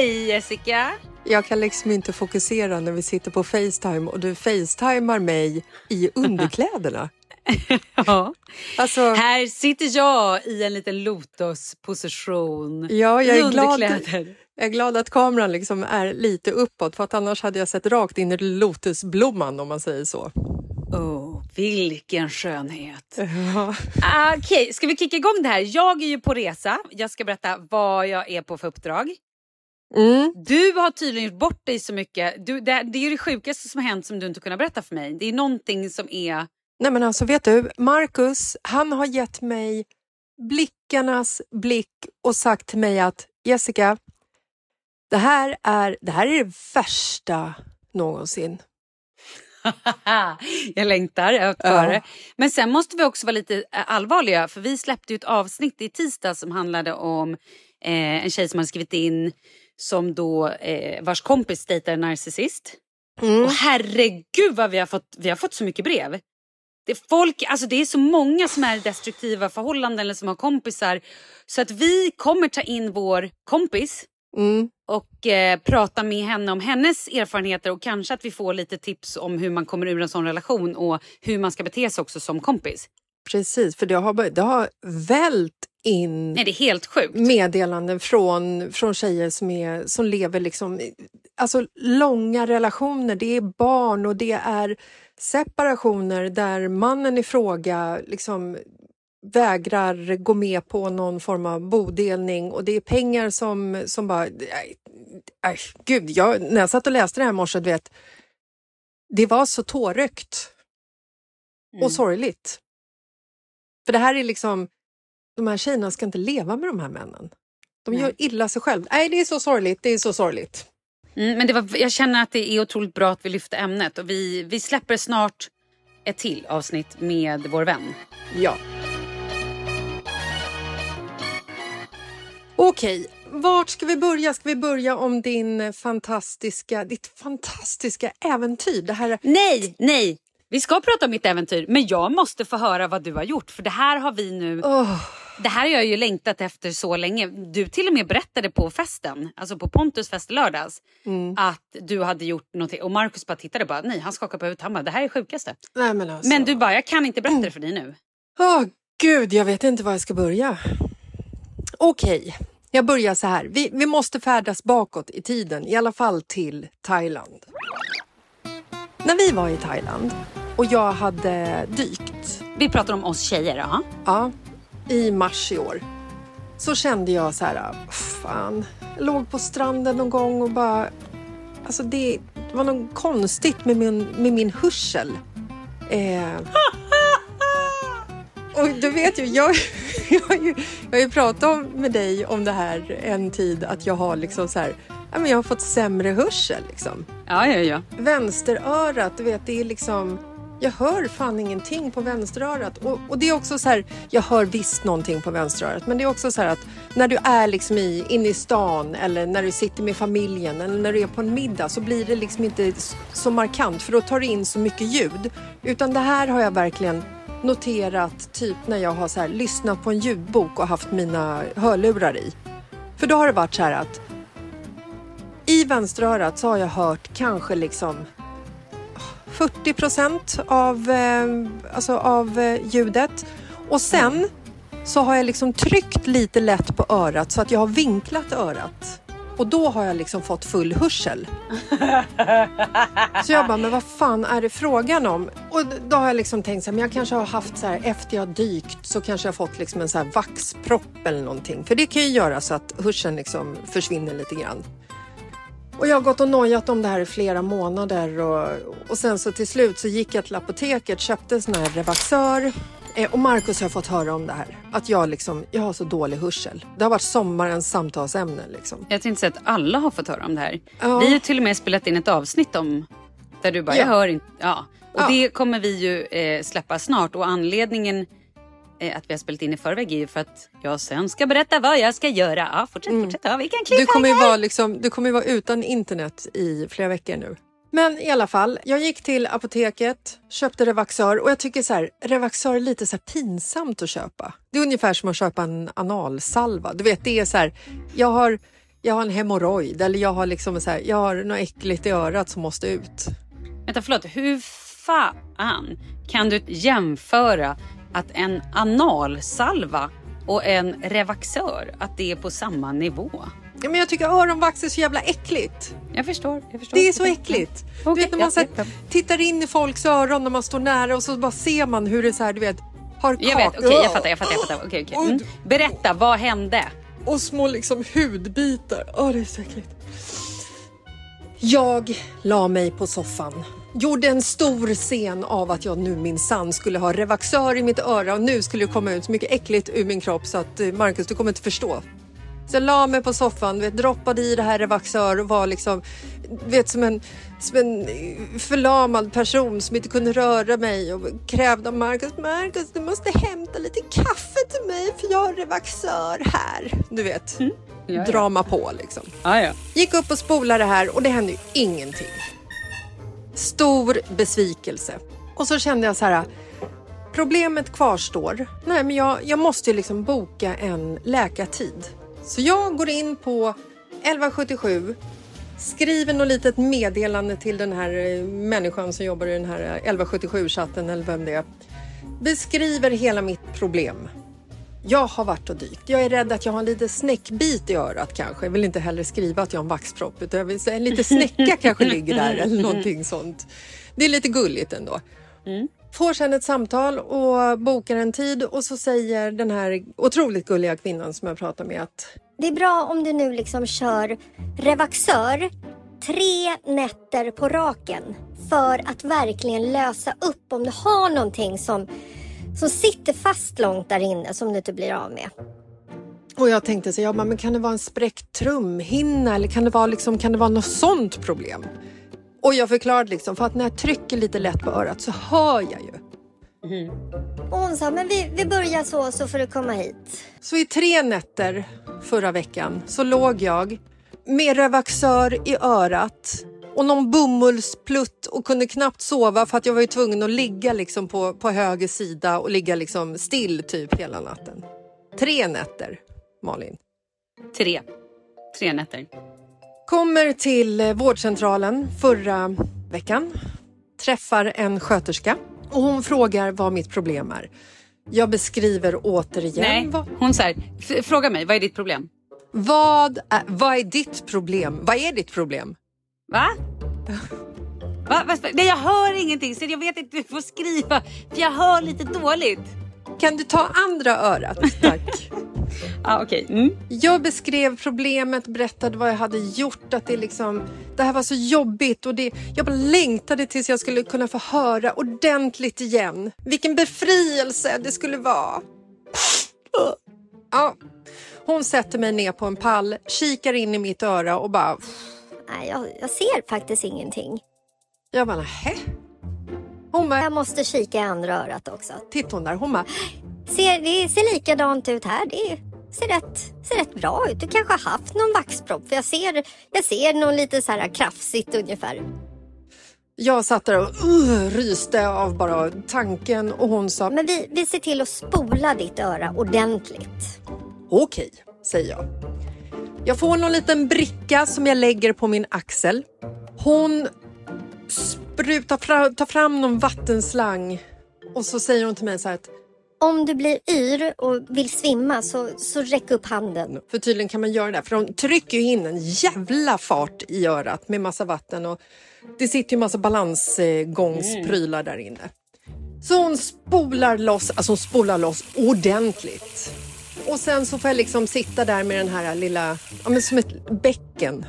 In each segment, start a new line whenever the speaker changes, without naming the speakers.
Hej Jessica!
Jag kan liksom inte fokusera när vi sitter på Facetime och du facetimar mig i underkläderna.
Ja.
Alltså,
Här sitter jag i en liten lotusposition.
ja, jag är, glad, jag är glad att kameran liksom är lite uppåt för att annars hade jag sett rakt in i lotusblomman om man säger så.
Oh, vilken skönhet!
Ja.
Ah, Okej, ska vi kicka igång det här? Jag är ju på resa. Jag ska berätta vad jag är på för uppdrag.
Mm.
Du har tydligen gjort bort dig så mycket. Du, det, det är det sjukaste som har hänt som du inte kunnat berätta för mig. Det är någonting som är...
Nej men alltså vet du, Marcus han har gett mig blickarnas blick och sagt till mig att Jessica, det här är det, här är det värsta någonsin.
jag längtar jag för
Ja.
det. Men sen måste vi också vara lite eh, allvarliga för vi släppte ju ett avsnitt i tisdag som handlade om eh, en tjej som hade skrivit in som då eh, vars kompis dejtar en narcissist.
Mm.
Och herregud vad vi har fått, vi har fått så mycket brev. Det är, folk, alltså det är så många som är i destruktiva förhållanden eller som har kompisar. Så att vi kommer ta in vår kompis
Mm.
och eh, prata med henne om hennes erfarenheter och kanske att vi får lite tips om hur man kommer ur en sån relation och hur man ska bete sig också som kompis.
Precis, för det har, det har vält in
Nej, det är helt sjukt.
meddelanden från, från tjejer som, är, som lever liksom, alltså långa relationer. Det är barn och det är separationer där mannen i fråga liksom vägrar gå med på någon form av bodelning och det är pengar som, som bara... Nej, nej, gud, jag, när jag satt och läste det här i morse, vet, det var så tårögt
Mm.
och sorgligt. För det här är liksom, de här tjejerna ska inte leva med de här männen. De
Nej.
gör illa sig själva. Nej, det är så sorgligt, det är så sorgligt.
Mm, men det var, jag känner att det är otroligt bra att vi lyfter ämnet och vi, vi släpper snart ett till avsnitt med vår vän.
Ja. Okej, vart ska vi börja? Ska vi börja om din fantastiska, ditt fantastiska äventyr? Det här,
Nej, nej! Vi ska prata om mitt äventyr men jag måste få höra vad du har gjort för det här har vi nu
Åh,
Det här har jag ju längtat efter så länge. Du till och med berättade på festen, alltså på Pontus fest lördags,
Mm.
att du hade gjort någonting och Markus bara tittade bara, nej han skakade på huvudet, han bara, det här är det sjukaste.
nej men alltså.
Men du bara, jag kan inte berätta det för dig nu.
Åh gud, jag vet inte var jag ska börja. Okej, jag börjar så här. Vi, vi måste färdas bakåt i tiden, i alla fall till Thailand. När vi var i Thailand och jag hade dykt
Vi pratar om oss tjejer, ja.
Ja, i mars i år. Så kände jag så här, fan, jag låg på stranden någon gång och bara, alltså det, var något konstigt med min, med min hörsel. Eh, och du vet ju, jag, jag, har ju, jag har ju pratat om, med dig om det här en tid, att jag har liksom så här, ja, men jag har fått sämre hörsel liksom
Ja, ja, ja.
vänsterörat, du vet, det är liksom... Jag hör fan ingenting på vänsterörat. Och, och det är också så här, jag hör visst någonting på vänsterörat, men det är också så här att när du är liksom i, inne i stan eller när du sitter med familjen eller när du är på en middag så blir det liksom inte så markant för då tar du in så mycket ljud. Utan det här har jag verkligen noterat typ när jag har så här, lyssnat på en ljudbok och haft mina hörlurar i. För då har det varit så här att i vänsterörat så har jag hört kanske liksom 40 procent av, eh, alltså av eh, ljudet. Och sen så har jag liksom tryckt lite lätt på örat så att jag har vinklat örat. Och då har jag liksom fått full hörsel. Så jag bara, men vad fan är det frågan om? Och då har jag liksom tänkt så här, men jag kanske har haft så här, efter jag dykt så kanske jag fått liksom en så här vaxpropp eller någonting. För det kan ju göra så att hörseln liksom försvinner lite grann. Och jag har gått och nojat om det här i flera månader och, och sen så till slut så gick jag till apoteket, köpte en sån här Revaxör eh, och Markus har fått höra om det här. Att jag liksom, jag har så dålig hörsel. Det har varit sommarens samtalsämne liksom.
Jag tänkte säga att alla har fått höra om det här.
Ja.
Vi har till och med spelat in ett avsnitt om där du bara,
Ja.
jag hör inte. Ja. Och
Ja.
det kommer vi ju eh, släppa snart och anledningen att vi har spelat in i förväg är ju för att jag sen ska berätta vad jag ska göra. Ja, fortsätt, fortsätt. Ja, vilken
Du kommer ju vara, liksom, du kommer ju vara utan internet i flera veckor nu. Men i alla fall, jag gick till apoteket, köpte Revaxör och jag tycker så här, Revaxör är lite så pinsamt att köpa. Det är ungefär som att köpa en analsalva. Du vet, det är så här, jag har, jag har en hemorrojd eller jag har liksom så här, jag har något äckligt i örat som måste ut.
Vänta, förlåt. Hur fan kan du jämföra att en analsalva och en revaxör, att det är på samma nivå?
Ja, men jag tycker öronvax är så jävla äckligt.
Jag förstår. Jag förstår.
Det är så äckligt.
Okej,
du vet när man så tittar in i folks öron när man står nära och så bara ser man hur det så här, du vet, har
Jag vet, okej jag fattar, jag fattar. Jag fattar. Okej, okej. Mm. Berätta, vad hände?
och små liksom hudbitar. Åh, det är så äckligt. Jag la mig på soffan. Gjorde en stor scen av att jag nu minsann skulle ha Revaxör i mitt öra och nu skulle det komma ut så mycket äckligt ur min kropp så att eh, Marcus, du kommer inte förstå. Så jag la mig på soffan, vet, droppade i det här Revaxör och var liksom, vet, som en, som en eh, förlamad person som inte kunde röra mig och krävde av Marcus, Marcus du måste hämta lite kaffe till mig för jag har Revaxör här. Du vet,
Ja, ja.
drama på liksom.
Ja.
Gick upp och spolade det här och det hände ju ingenting. Stor besvikelse. Och så kände jag så här, problemet kvarstår. Nej, men jag, jag måste ju liksom boka en läkartid. Så jag går in på 1177, skriver något litet meddelande till den här eh, människan som jobbar i den här eh, 1177-chatten eller vem det är. Beskriver hela mitt problem. Jag har varit och dykt. Jag är rädd att jag har en liten snäckbit i örat kanske. Jag vill inte heller skriva att jag har en vaxpropp utan jag vill säga en liten snäcka kanske ligger där eller någonting sånt. Det är lite gulligt ändå. Får sen ett samtal och bokar en tid och så säger den här otroligt gulliga kvinnan som jag pratar med att
Det är bra om du nu liksom kör Revaxör tre nätter på raken för att verkligen lösa upp om du har någonting som, som sitter fast långt där inne som du inte blir av med.
och jag tänkte så ja, men kan det vara en spräckt trumhinna eller kan det vara, liksom, kan det vara något sånt problem? Och jag förklarade liksom, för att när jag trycker lite lätt på örat så hör jag ju.
Och hon sa, men vi, vi börjar så så får du komma hit.
Så i tre nätter förra veckan så låg jag med Revaxör i örat och någon bomullsplutt och kunde knappt sova för att jag var ju tvungen att ligga liksom på, på höger sida och ligga liksom still typ hela natten. Tre nätter, Malin.
Tre. Tre nätter.
Kommer till eh, vårdcentralen förra veckan. Träffar en sköterska och hon frågar vad mitt problem är. Jag beskriver återigen
Nej,
vad,
hon säger, fråga mig, vad är ditt problem?
vad, är, vad är ditt problem. Vad är ditt problem?
Va? Va? Va? Nej, jag hör ingenting så jag vet inte, du får skriva för jag hör lite dåligt.
Kan du ta andra örat? Tack.
Ah, okej. Mm.
Jag beskrev problemet, berättade vad jag hade gjort, att det, liksom, det här var så jobbigt och det, jag bara längtade tills jag skulle kunna få höra ordentligt igen. Vilken befrielse det skulle vara. Ja. Hon sätter mig ner på en pall, kikar in i mitt öra och bara...
Nej, jag, jag ser faktiskt ingenting.
Jag bara, nähä? Hon bara,
Jag måste kika i andra örat också.
titta hon där, hon bara,
Ser, det ser likadant ut här. Det ser rätt, ser rätt bra ut. Du kanske har haft någon vaxpropp. För jag ser, jag ser någon lite så här krafsigt ungefär.
jag satt där och uh, ryste av bara tanken och hon sa,
Men vi, vi ser till att spola ditt öra ordentligt.
Okej, säger jag. Jag får någon liten bricka som jag lägger på min axel. Hon sprutar fra, tar fram någon vattenslang och så säger hon till mig så här att
Om du blir yr och vill svimma så, så räck upp handen.
för tydligen kan man göra det för de trycker ju in en jävla fart i örat med massa vatten och det sitter ju massa balansgångsprylar där inne. Så hon spolar loss, alltså hon spolar loss ordentligt. Och sen så får jag liksom sitta där med den här lilla, ja men som ett bäcken.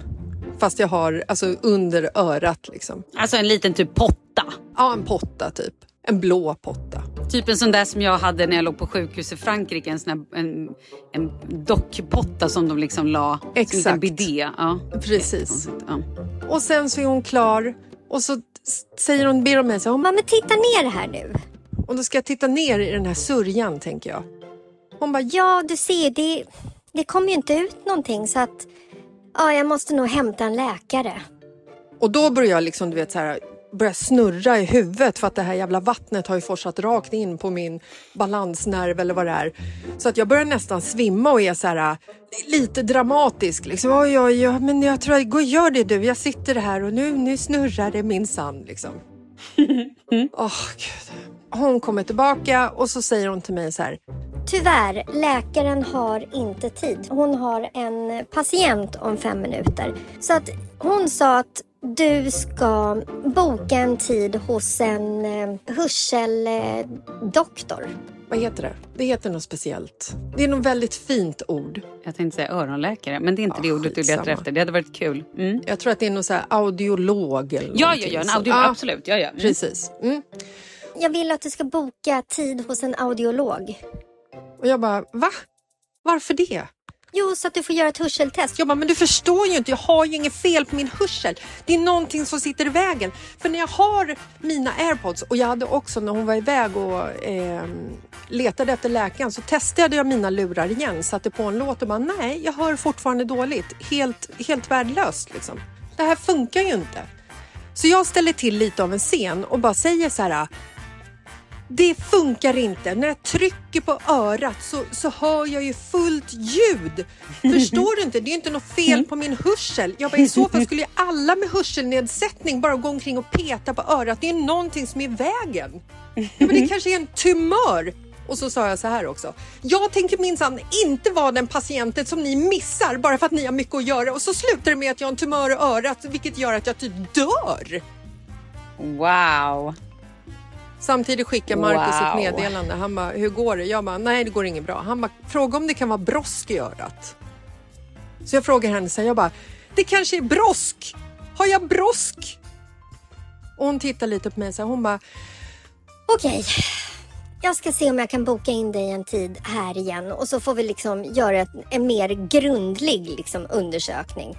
Fast jag har alltså under örat liksom.
Alltså en liten typ potta.
Ja, en potta typ. En blå potta.
Typ en sån där som jag hade när jag låg på sjukhus i Frankrike. En sån här, en, en dockpotta som de liksom la. Som en
Exakt.
bidé. Ja.
Precis.
Ja.
Och sen så är hon klar och så säger hon, ber hon mig så hon
Mamma, titta ner här nu.
Och då ska jag titta ner i den här sörjan, tänker jag. Hon bara, ja.
Du ser, det, det kommer ju inte ut någonting så att ja, jag måste nog hämta en läkare.
Och då börjar jag liksom, du vet, så här, börja snurra i huvudet för att det här jävla vattnet har ju forsat rakt in på min balansnerv eller vad det är. Så att jag börjar nästan svimma och är så här lite dramatisk. Liksom. Oj, oj, oj, men jag tror jag, gå och gör det du. Jag sitter här och nu, nu snurrar det minsann. Liksom. Åh, Gud. Hon kommer tillbaka och så säger hon till mig så här.
Tyvärr, läkaren har inte tid. Hon har en patient om fem minuter. Så att hon sa att du ska boka en tid hos en eh, hörseldoktor.
Vad heter det? Det heter något speciellt. Det är något väldigt fint ord.
Jag tänkte säga öronläkare, men det är inte
Ja,
det ordet du letar efter. Det hade varit kul. Mm.
Jag tror att det är någon så här audiolog eller
Ja, ja, ja, en audio,
Ja,
absolut. Ja, ja. Mm.
Precis. Mm.
Jag vill att du ska boka tid hos en audiolog.
Och jag bara, va? Varför det?
Jo, så att du får göra ett hörseltest.
Jag bara, men du förstår ju inte, jag har ju inget fel på min hörsel. Det är någonting som sitter i vägen. För när jag har mina airpods och jag hade också när hon var iväg och eh, letade efter läkaren så testade jag mina lurar igen, satte på en låt och bara, nej, jag hör fortfarande dåligt. Helt, helt värdelöst liksom. Det här funkar ju inte. Så jag ställer till lite av en scen och bara säger så här, det funkar inte. När jag trycker på örat så, så hör jag ju fullt ljud. Förstår du inte? Det är inte något fel på min hörsel. Jag bara, I så fall skulle ju alla med hörselnedsättning bara gå omkring och peta på örat. Det är någonting som är i vägen. Ja, men det kanske är en tumör. Och så sa jag så här också. Jag tänker minsann inte vara den patienten som ni missar bara för att ni har mycket att göra och så slutar det med att jag har en tumör i örat vilket gör att jag typ dör.
Wow.
Samtidigt skickar Markus ett
Wow.
meddelande. Han bara, hur går det? Jag bara, nej det går inget bra. Han bara, fråga om det kan vara brosk i örat. Så jag frågar henne, så här, jag bara, det kanske är brosk. Har jag brosk? Och hon tittar lite på mig så här, hon bara,
Okej. Jag ska se om jag kan boka in dig en tid här igen och så får vi liksom göra ett, en mer grundlig liksom, undersökning.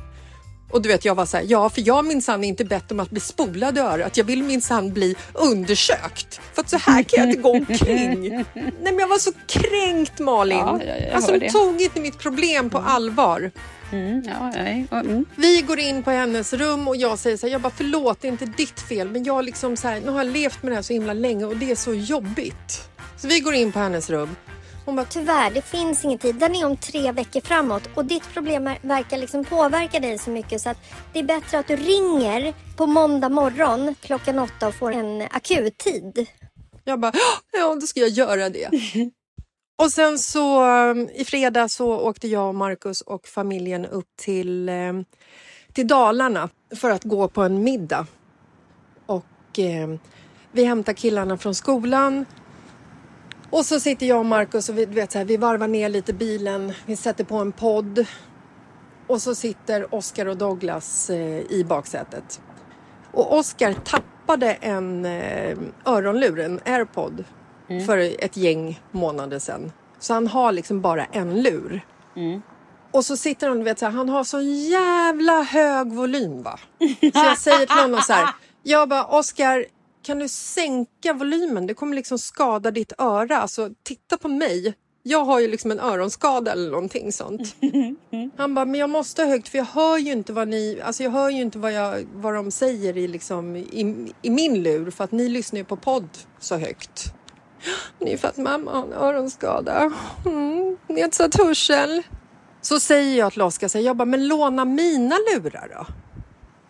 Och du vet jag var så här, ja för jag minsann inte bett om att bli spolad i örat. Jag vill minsann bli undersökt. För att så här kan jag inte gå omkring. Nej men jag var så kränkt Malin.
Ja, ja, jag
alltså de tog inte mitt problem på allvar.
Mm, ja. Mm.
Vi går in på hennes rum och jag säger så här, jag bara förlåt det är inte ditt fel men jag liksom så här, nu har jag levt med det här så himla länge och det är så jobbigt. Så vi går in på hennes rum. Hon bara,
Tyvärr, det finns ingen tid. Den är om tre veckor framåt och ditt problem är- verkar liksom påverka dig så mycket så att det är bättre att du ringer på måndag morgon klockan åtta och får en akuttid.
jag bara, ja då ska jag göra det. och sen så um, i fredag så åkte jag och Markus och familjen upp till, um, till Dalarna för att gå på en middag. Och um, vi hämtar killarna från skolan. Och så sitter jag och Markus och vi, vet, så här, vi varvar ner lite bilen, vi sätter på en podd. Och så sitter Oscar och Douglas eh, i baksätet. Och Oscar tappade en eh, öronlur, en airpod, för ett gäng månader sedan. Så han har liksom bara en lur. Och så sitter han, du vet, så här, han har så jävla hög volym va. Så jag säger till honom så här, jag bara Oscar, kan du sänka volymen? Det kommer liksom skada ditt öra. Alltså titta på mig. Jag har ju liksom en öronskada eller någonting sånt. Han bara, men jag måste ha högt för jag hör ju inte vad ni, alltså jag hör ju inte vad, jag, vad de säger i, liksom, i, i min lur för att ni lyssnar ju på podd så högt. Det är för att mamma har en öronskada. Mm, nedsatt hörsel. Så säger jag till Oskar, jag bara, men låna mina lurar då?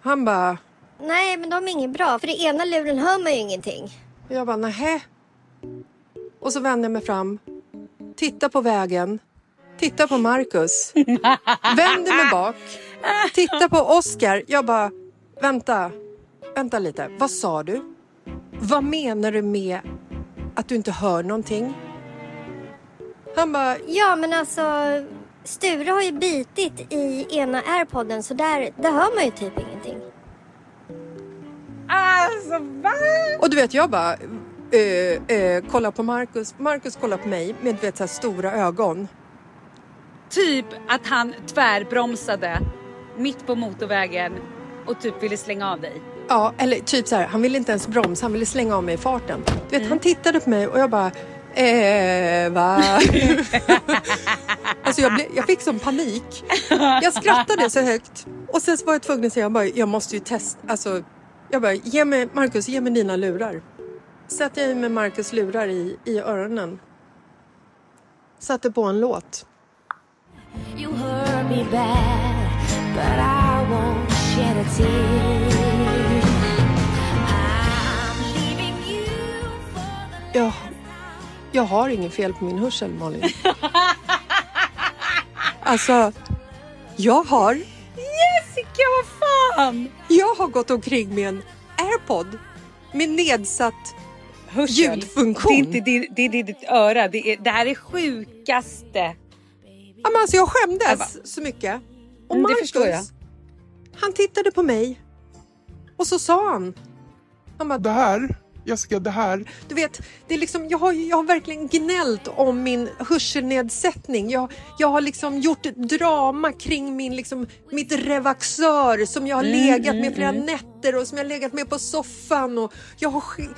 Han bara,
Nej, men de är inget bra för i ena luren hör man ju ingenting.
och jag bara, nähä. Och så vänder jag mig fram, tittar på vägen, tittar på Marcus, vänder mig bak, tittar på Oskar. Jag bara, vänta, vänta lite, vad sa du? Vad menar du med att du inte hör någonting? Han bara,
Ja, men alltså Sture har ju bitit i ena airpodden så där, där hör man ju typ ingenting.
Alltså va?
Och du vet, jag bara eh, eh, kollar på Marcus. Marcus kollar på mig med du vet, så här stora ögon.
Typ att han tvärbromsade mitt på motorvägen och typ ville slänga av dig.
Ja, eller typ så här, han ville inte ens bromsa, han ville slänga av mig i farten. Du vet, han tittade på mig och jag bara, eh, va? alltså jag, blev, jag fick sån panik. Jag skrattade så högt. Och sen så var jag tvungen att säga, jag, bara, jag måste ju testa. Alltså, jag bara, ge mig, Marcus, ge mig dina lurar. Satte jag i mig Marcus lurar i, i öronen. Satte på en låt.
You hurt me bad, but I won't shed a tear. I'm leaving you for the
Jag, jag har ingen fel på min hörsel, Malin. Alltså, jag har,
Jessica, vad fan!
jag har gått omkring med en airpod med nedsatt
Hörsel.
ljudfunktion.
Det är, inte, det, det, det ditt öra. Det, är, det här är sjukaste.
Ja, men alltså, jag skämdes så mycket. Och
Mm, det
Marcus,
förstår jag.
han tittade på mig och så sa han, han bara,
Det här, Jessica, det här.
Du vet, det är liksom, jag, har, jag har verkligen gnällt om min hörselnedsättning. Jag, jag har liksom gjort ett drama kring min, liksom, mitt Revaxör som jag har legat med flera nätter och som jag har legat med på soffan. Och jag har sk-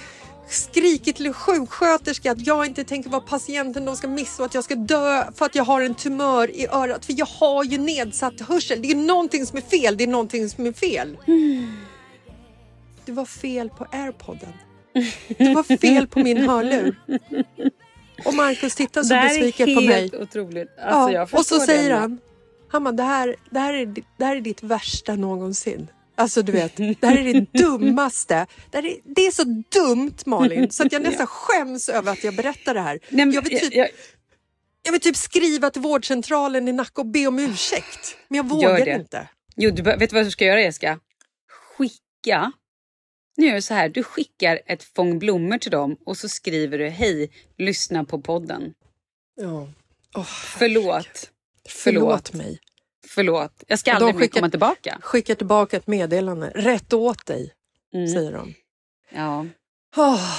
skrikit till sjuksköterska att jag inte tänker vara patienten de ska missa och att jag ska dö för att jag har en tumör i örat. För jag har ju nedsatt hörsel. Det är någonting som är fel. Det är någonting som är fel. Det var fel på airpodden. Det var fel på min hörlur. Och Markus tittar så
det
besviken
är
på mig.
helt otroligt. Alltså, jag
ja, och så säger
det.
han, han bara, det här, det, här är, det här är ditt värsta någonsin. Alltså du vet, det här är det dummaste. Det, är, det är så dumt Malin så att jag nästan skäms över att jag berättar det här.
Nej, men,
jag, vill typ,
jag,
jag vill typ skriva till vårdcentralen i Nacka och be om ursäkt. Men jag vågar
det.
inte.
jo, du, vet du vad du ska göra Jessica? Skicka Nu gör du så här, du skickar ett fång blommor till dem och så skriver du hej, lyssna på podden.
Ja. Oh,
Förlåt.
Förlåt mig.
Förlåt. Jag ska
de
aldrig mer komma tillbaka.
Skickar tillbaka ett meddelande. Rätt åt dig,
Mm.
säger de.
Ja.
Oh.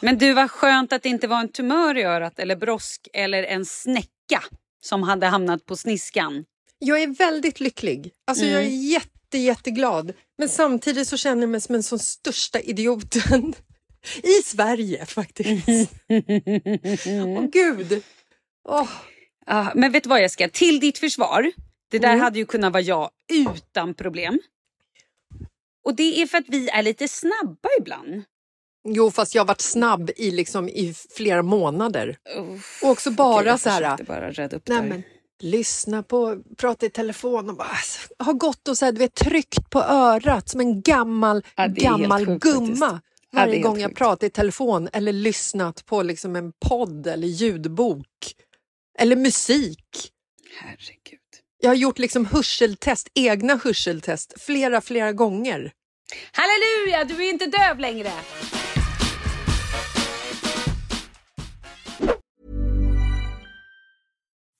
Men du, var skönt att det inte var en tumör i örat eller brosk eller en snäcka som hade hamnat på sniskan.
Jag är väldigt lycklig. Alltså jag är
Mm.
Jätte, jätteglad. Men samtidigt så känner jag mig som den som största idioten i Sverige faktiskt. Åh gud! Åh,
Ja, men vet du vad Jessica, till ditt försvar. Det där
Mm.
hade ju kunnat vara jag utan problem. Och det är för att vi är lite snabba ibland.
Jo, fast jag har varit snabb i, liksom, i flera månader.
Uff,
Och också bara
jag
så här...
bara rädda upp
Nej, lyssna på, prata i telefon och bara alltså, har gått och så här, du vet, tryckt på örat som en gammal,
Ja,
gammal
sjukt
gumma.
faktiskt. Ja,
Varje
helt
gång jag
sjukt.
pratar i telefon eller lyssnat på liksom en podd eller ljudbok. Eller musik.
Herregud.
Jag har gjort liksom hörseltest, egna hörseltest flera, flera gånger.
Halleluja, du är inte döv längre!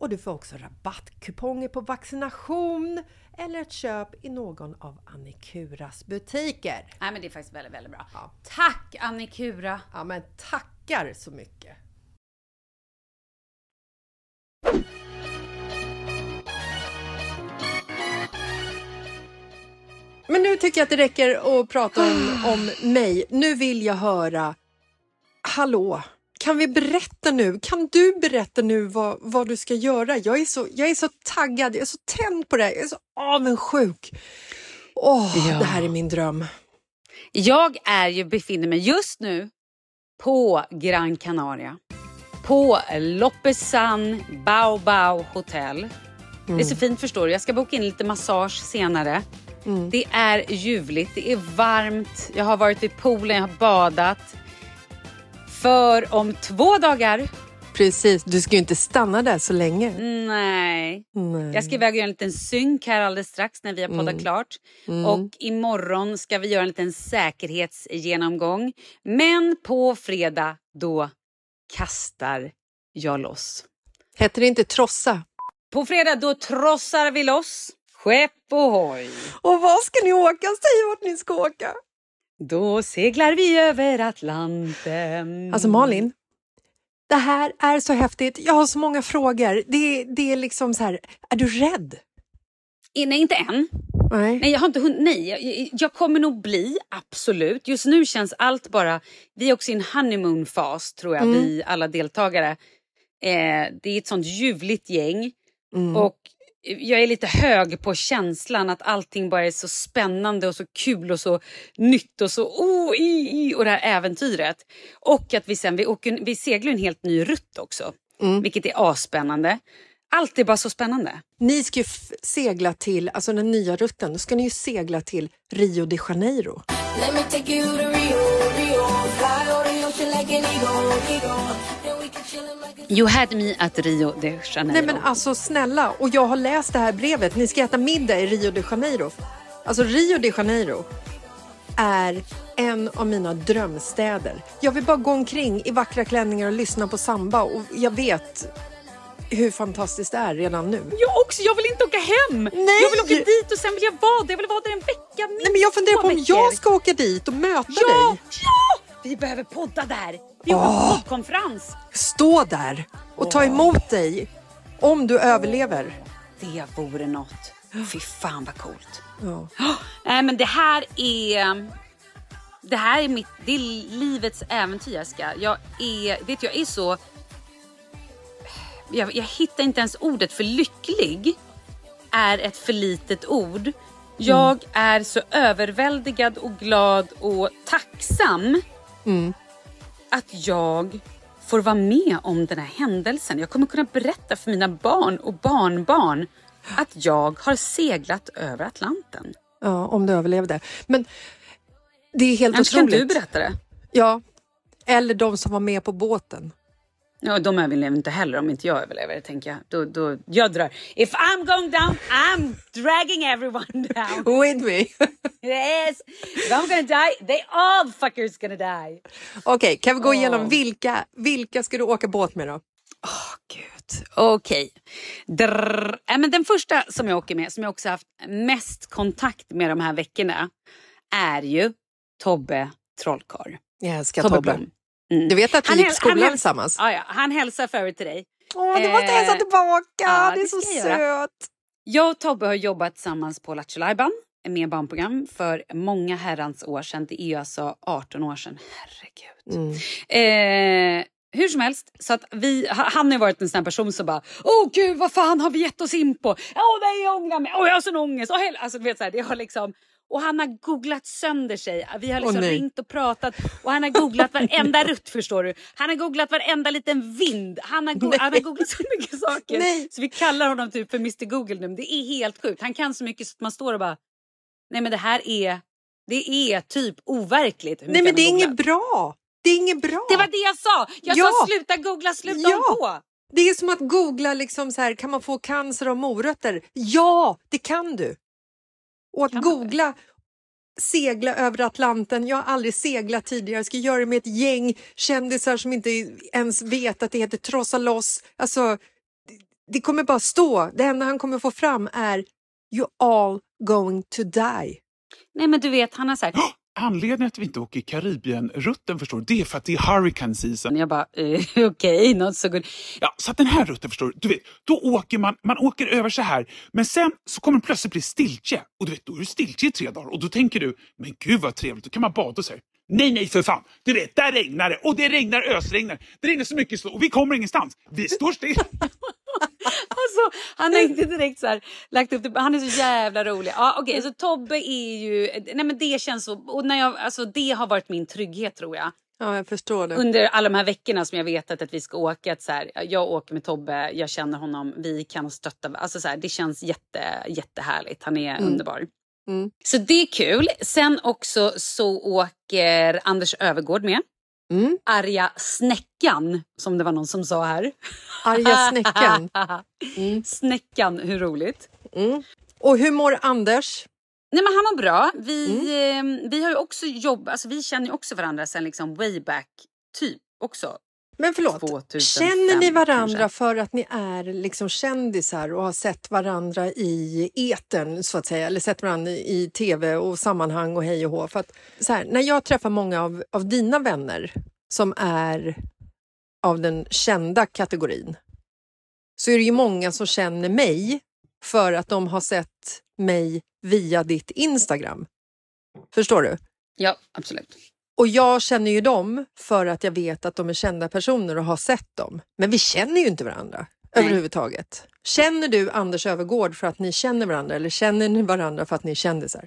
och du får också rabattkuponger på vaccination eller ett köp i någon av Annikuras butiker.
Nej men det är faktiskt väldigt, väldigt bra.
Ja.
Tack Annikura!
Ja men tackar så mycket! Men nu tycker jag att det räcker att prata om, om mig. Nu vill jag höra Hallå, kan vi berätta nu? Kan du berätta nu vad, vad du ska göra? Jag är, så, jag är så taggad, jag är så tänd på det här, jag är så avundsjuk. Åh,
Ja.
det här är min dröm.
Jag är ju, befinner mig just nu på Gran Canaria. På Loppesan Baobao Hotel. Det är så fint förstår du. Jag ska boka in lite massage senare. Det är ljuvligt, det är varmt. Jag har varit vid poolen, jag har badat. För om två dagar,
Precis, du ska ju inte stanna där så länge.
nej.
Nej.
Jag ska iväg och göra en liten synk här alldeles strax när vi har poddat klart. Och imorgon ska vi göra en liten säkerhetsgenomgång. Men på fredag, då kastar jag loss.
Heter det inte trossa?
På fredag, då trossar vi loss. Skepp och hoj.
Och vad ska ni åka? Säg vart ni ska åka.
Då seglar vi över Atlanten.
Alltså Malin, det här är så häftigt. Jag har så många frågor. Det, det är liksom så här, är du rädd?
Eh, Nej, inte än.
Nej.
Nej, jag har inte hunnit. Nej, jag, jag kommer nog bli, absolut. Just nu känns allt bara... Vi är också i en honeymoon-fas, tror jag, vi alla deltagare. Eh, det är ett sånt ljuvligt gäng. Och jag är lite hög på känslan att allting bara är så spännande och så kul och så nytt och så oh, i, i, och det här äventyret. Och att vi sen, vi, åker, vi seglar en helt ny rutt också. Vilket är asspännande. Allt är bara så spännande.
Ni ska ju segla till, alltså den nya rutten, då ska ni ju segla till Rio de Janeiro.
Let me take you to Rio, Rio. Fly over the ocean like an eagle, eagle.
You had me at Rio de Janeiro.
Nej men alltså snälla, och jag har läst det här brevet. Ni ska äta middag i Rio de Janeiro. Alltså Rio de Janeiro är en av mina drömstäder. Jag vill bara gå omkring i vackra klänningar och lyssna på samba och jag vet hur fantastiskt det är redan nu.
Jag också, jag vill inte åka hem!
Nej!
Jag vill åka dit och sen vill jag vara där. Jag vill vara där en vecka, minst
Nej men jag funderar på om
veckor.
jag ska åka dit och möta
Ja!
dig.
Ja! Vi behöver podda där. Vi har en poddkonferens.
Stå där och ta emot dig om du överlever.
Det vore något. Fy fan vad coolt.
Ja.
Nej men det här är... Det här är mitt, det är livets äventyr Jessica. Jag är, vet jag är så... Jag, jag hittar inte ens ordet för lycklig är ett för litet ord. Jag är så överväldigad och glad och tacksam att jag får vara med om den här händelsen. Jag kommer kunna berätta för mina barn och barnbarn att jag har seglat över Atlanten.
ja, om du överlevde. Men det är helt
Annars kan
otroligt.
du berätta det.
Ja, eller de som var med på båten.
Ja, de överlever inte heller om inte jag överlever, tänker jag. Då, då, jag drar. If I'm going down, I'm dragging everyone down.
With me.
Yes! If I'm gonna die, they all fuckers gonna die.
Okej, kan vi gå igenom vilka, vilka ska du åka båt med då?
Gud. Okej. Drrr. Äh, men den första som jag åker med, som jag också haft mest kontakt med de här veckorna, är ju Tobbe Trollkarl.
Jag älskar
Tobbe
Tobbe.
Mm.
Du vet att vi gick i skolan
han
tillsammans?
Ja, ja, han hälsar för övrigt till dig.
Åh, du måste hälsa
Eh,
tillbaka!
ja,
det är så
göra.
söt.
Jag och Tobbe har jobbat tillsammans på Lattjo med barnprogram för många herrans år sedan. Det är ju alltså 18 år sedan. Herregud. Eh, hur som helst, så att vi, ha- han har varit en sån person som bara Åh gud vad fan har vi gett oss in på? Åh nej jag ångrar mig, åh jag har sån ångest. Åh, hel-" alltså, du vet, så här, det har liksom, och han har googlat sönder sig. Vi har liksom
nej.
ringt och pratat och han har googlat varenda rutt förstår du. Han har googlat varenda liten vind. Han har, go- han har googlat så mycket saker.
Nej.
Så vi kallar honom typ för Mr Google nu. Det är helt sjukt. Han kan så mycket så att man står och bara Nej men det här är, det är typ overkligt.
Nej, men det är inget bra. Det är inget bra.
Det var det jag sa! Jag
Ja.
sa sluta googla, sluta
Ja.
på!
Det är som att googla liksom så här, kan man få cancer av morötter? Ja, det kan du. Och att googla segla över Atlanten. Jag har aldrig seglat tidigare. Jag ska göra det med ett gäng kändisar som inte ens vet att det heter Trossa loss. Alltså, det- kommer bara stå. Det enda han kommer få fram är You all going to die.
Nej men du vet, han har sagt...
Anledningen att vi inte åker Karibien-rutten förstår det är för att det är hurricane season.
Jag bara, eh, okej, not so good.
Ja, så att den här rutten förstår du vet, då åker man, man åker över så här, men sen så kommer det plötsligt bli stiltje. Och du vet, då är det stiltje i tre dagar och då tänker du, men gud vad trevligt, då kan man bada och så här. Nej, nej för fan! Du vet, där regnar det och det regnar ösregnar. Det regnar så mycket så och vi kommer ingenstans. Vi står still.
Alltså, han har inte direkt så här, lagt upp det. Han är så jävla rolig. Ja, Okej, så Tobbe är ju... Nej men det känns så... Och när jag, alltså, det har varit min trygghet tror jag.
Ja, jag förstår det.
Under alla de här veckorna som jag vetat att vi ska åka. Att så här, jag åker med Tobbe, jag känner honom, vi kan stötta. Alltså så här, det känns jätte, jättehärligt. Han är underbar.
Mm.
Så det är kul. Sen också så åker Anders Övergård med.
Mm.
Arga Snäckan, som det var någon som sa här.
Arga snäckan. Mm.
Snäckan, hur roligt?
Mm. Och hur mår Anders?
Nej men han mår bra. Vi, eh, vi har ju också jobb, alltså vi känner ju också varandra sen liksom way back typ också.
Men förlåt,
2005
känner ni varandra
kanske.
för att ni är liksom kändisar och har sett varandra i etern så att säga, eller sett varandra i tv och sammanhang och hej och hå? För att, så här, när jag träffar många av, av dina vänner som är av den kända kategorin så är det ju många som känner mig för att de har sett mig via ditt Instagram. Förstår du?
Ja, absolut.
Och jag känner ju dem för att jag vet att de är kända personer och har sett dem. Men vi känner ju inte varandra överhuvudtaget. Känner du Anders Övergård för att ni känner varandra eller känner ni varandra för att ni är kändisar?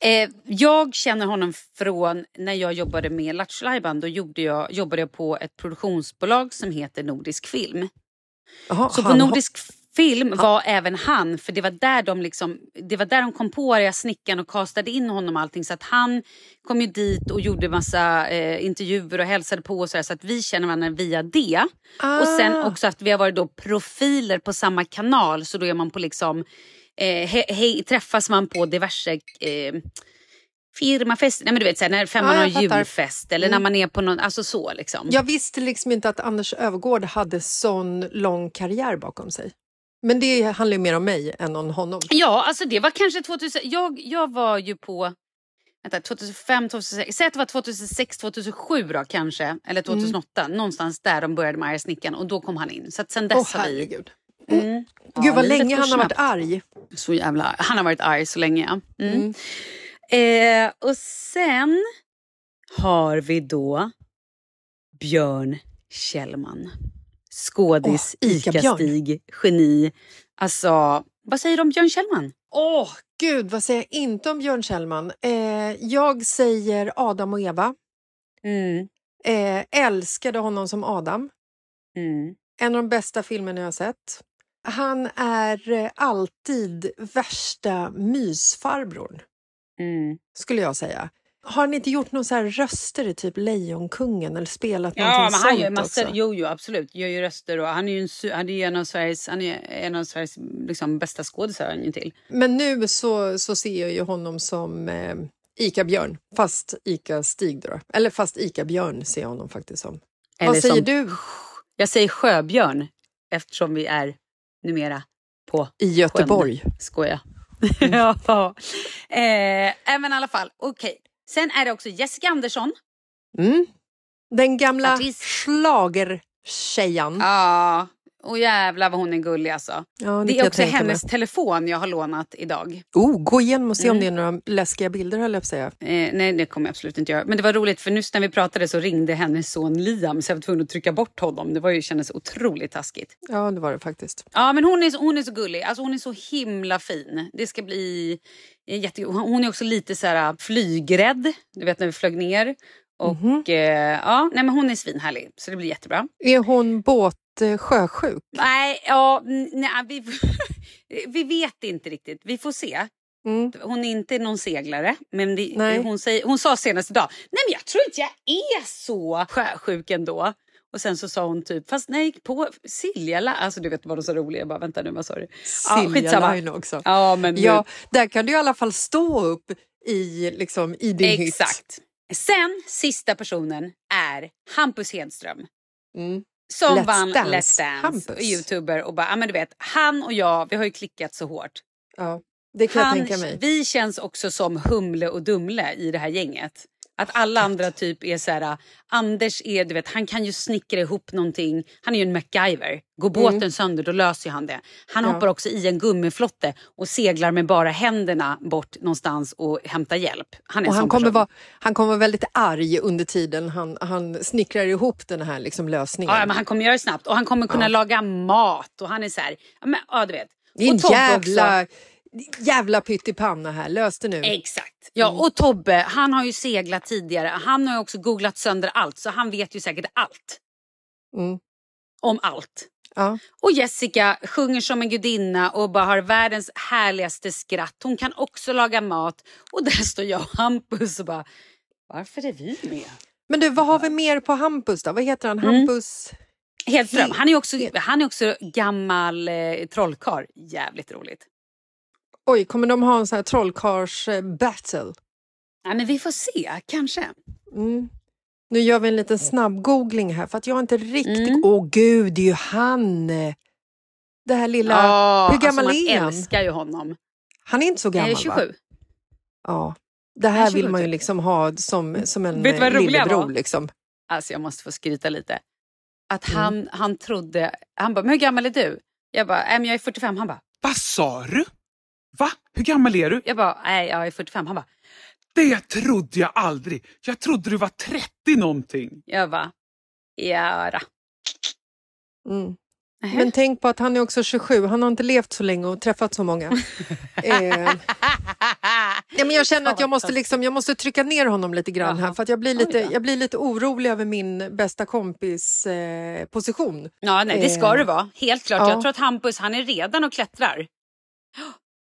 Eh, jag känner honom från när jag jobbade med Lattjo. Då gjorde jag, jobbade jag på ett produktionsbolag som heter Nordisk Film.
Jaha,
Så på Nordisk Film var även han, för det var där de liksom, det var där de kom på Arga snickaren och kastade in honom allting. Så att han kom ju dit och gjorde massa eh, intervjuer och hälsade på och så, där, så att vi känner varandra via det.
Ah.
Och sen också att vi har varit då profiler på samma kanal så då är man på liksom, eh, he, he, träffas man på diverse eh, firmafester, nej men du vet såhär, när femman
Ja,
har julfest eller när man är på någon, alltså så liksom.
Jag visste liksom inte att Anders Övergård hade sån lång karriär bakom sig. Men det handlar ju mer om mig än om honom.
Ja, alltså det var kanske 2000. Jag, jag var ju på vänta, 2005, 2006. Säg att det var 2006, 2007 då kanske. Eller 2008. Någonstans där de började med Arga. Och då kom han in. Så att sen dess
Åh
har vi... Mm. Ja,
Gud vad länge han har varit arg.
Så jävla... Han har varit arg så länge ja. Mm. Eh, och sen har vi då Björn Kjellman. Skådis,
Ica-Björn.
Ica-Stig, geni. Alltså, vad säger du om Björn Kjellman?
Åh gud, vad säger jag inte om Björn Kjellman? Eh, jag säger Adam och Eva.
Mm.
Eh, älskade honom som Adam.
Mm.
En av de bästa filmerna jag har sett. Han är eh, alltid värsta mysfarbrorn,
Mm.
skulle jag säga. Har ni inte gjort någon så här röster i typ Lejonkungen eller spelat
Ja,
någonting
men han
sånt
gör massor.
också?
Jo, jo, absolut. Gör ju röster och han är ju en, han är en av Sveriges, han är en av Sveriges liksom, bästa skådisar han till.
Men nu så, så ser jag ju honom som eh, Ica-Björn, fast Ica-Stig då. Eller fast Ica-Björn ser jag honom faktiskt som.
Eller
Vad säger
som-
du
Jag säger Sjöbjörn eftersom vi är numera på
i Göteborg?
Sjön. Skoja. ja. Eh, men i alla fall, okej. Sen är det också Jessica Andersson.
Mm. Den gamla schlagertjejan.
Ja, Och jävlar vad hon är gullig alltså.
Ja, det
är också hennes
mig.
telefon jag har lånat idag.
Oh, gå igenom och se om
Mm.
det är några läskiga bilder höll jag på säga.
Eh, nej, det kommer jag absolut inte göra. Men det var roligt för nyss när vi pratade så ringde hennes son Liam så jag var tvungen att trycka bort honom. Det var ju, kändes otroligt taskigt.
Ja, det var det faktiskt.
Ja, men hon är, så- hon är så gullig. Alltså hon är så himla fin. Det ska bli eh, jättekul. Hon är också lite så här flygrädd. Du vet när vi flög ner. Och
Mhm.
eh, ja, nej men hon är svinhärlig. Så det blir jättebra.
Är hon båt eh, sjösjuk?
Nej, ja, nej vi, vi vet inte riktigt. Vi får se.
Mm.
Hon är inte någon seglare. Men det, hon, säger, hon sa senast idag, nej men jag tror inte jag är så sjösjuk ändå. Och sen så sa hon typ, fast nej på Silja, La- alltså du vet vad de så roliga. Jag bara vänta nu, vad sa du?
Silja
skitsamma.
Line också.
Ja, men
Ja, där kan du i alla fall stå upp i, liksom, i din hytt.
Exakt. Sen sista personen är Hampus Hedström.
Mm.
Som
Let's
vann
Dance.
Let's Dance.
Hampus.
Youtuber och bara, ja men du vet, han och jag, vi har ju klickat så hårt.
Ja, det kan
Han,
jag tänka mig.
Vi känns också som Humle och Dumle i det här gänget. Att alla andra typ är så här, Anders är, du vet, han kan ju snickra ihop någonting. Han är ju en MacGyver. Går båten sönder då löser han det. Han
Mm. Ja.
hoppar också i en gummiflotte och seglar med bara händerna bort någonstans och hämtar hjälp. Han är
Och han kommer, vara, han kommer vara väldigt arg under tiden han, han snickrar ihop den här liksom, lösningen.
Ja, men han kommer göra det snabbt och han kommer kunna
Ja.
laga mat och han är så här, ja, men, ja du vet.
det är en jävla,
också.
Jävla pyttipanna här. Lös det nu.
Exakt. Ja, och Tobbe, han har ju seglat tidigare. Han har ju också googlat sönder allt, så han vet ju säkert allt.
Mm.
Om allt.
Ja.
Och Jessica sjunger som en gudinna och bara har världens härligaste skratt. Hon kan också laga mat. Och där står jag och Hampus och bara, varför är vi med?
Men du, vad har vi mer på Hampus då? Vad heter han?
Mm.
Hampus?
Hedström. Han är också, han är också gammal eh, trollkarl. Jävligt roligt.
Oj, kommer de ha en sån här trollkarls-battle?
Ja, men vi får se, kanske.
Mm. Nu gör vi en liten snabb googling här för att jag inte riktigt...
Mm.
Åh gud, det är ju han! Det här lilla...
Ja,
Hur gammal
alltså, man
är han?
älskar ju honom.
Han är inte så gammal
Eh, 27.
va? Ja. Det här
är
vill
27
man ju
typ.
liksom ha som, som en
Vet vad
eh, lillebror. Liksom.
Alltså jag måste få skryta lite. Att
Mm.
han, han trodde, han bara, men hur gammal är du? Jag bara, nej men jag är 45. Han bara,
Vad sa du? Va? Hur gammal är du?
jag bara, nej jag är 45. Han bara,
Det trodde jag aldrig. Jag trodde du var 30 någonting.
jag bara, jara.
Mm. Men tänk på att han är också 27. Han har inte levt så länge och träffat så många. eh, ja, men jag känner att jag måste, liksom, jag måste trycka ner honom lite grann här för att jag blir lite, jag blir lite orolig över min bästa kompis eh, position.
Ja, nej det ska
Eh,
det vara. Helt klart.
ja.
Jag tror att Hampus, han är redan och klättrar.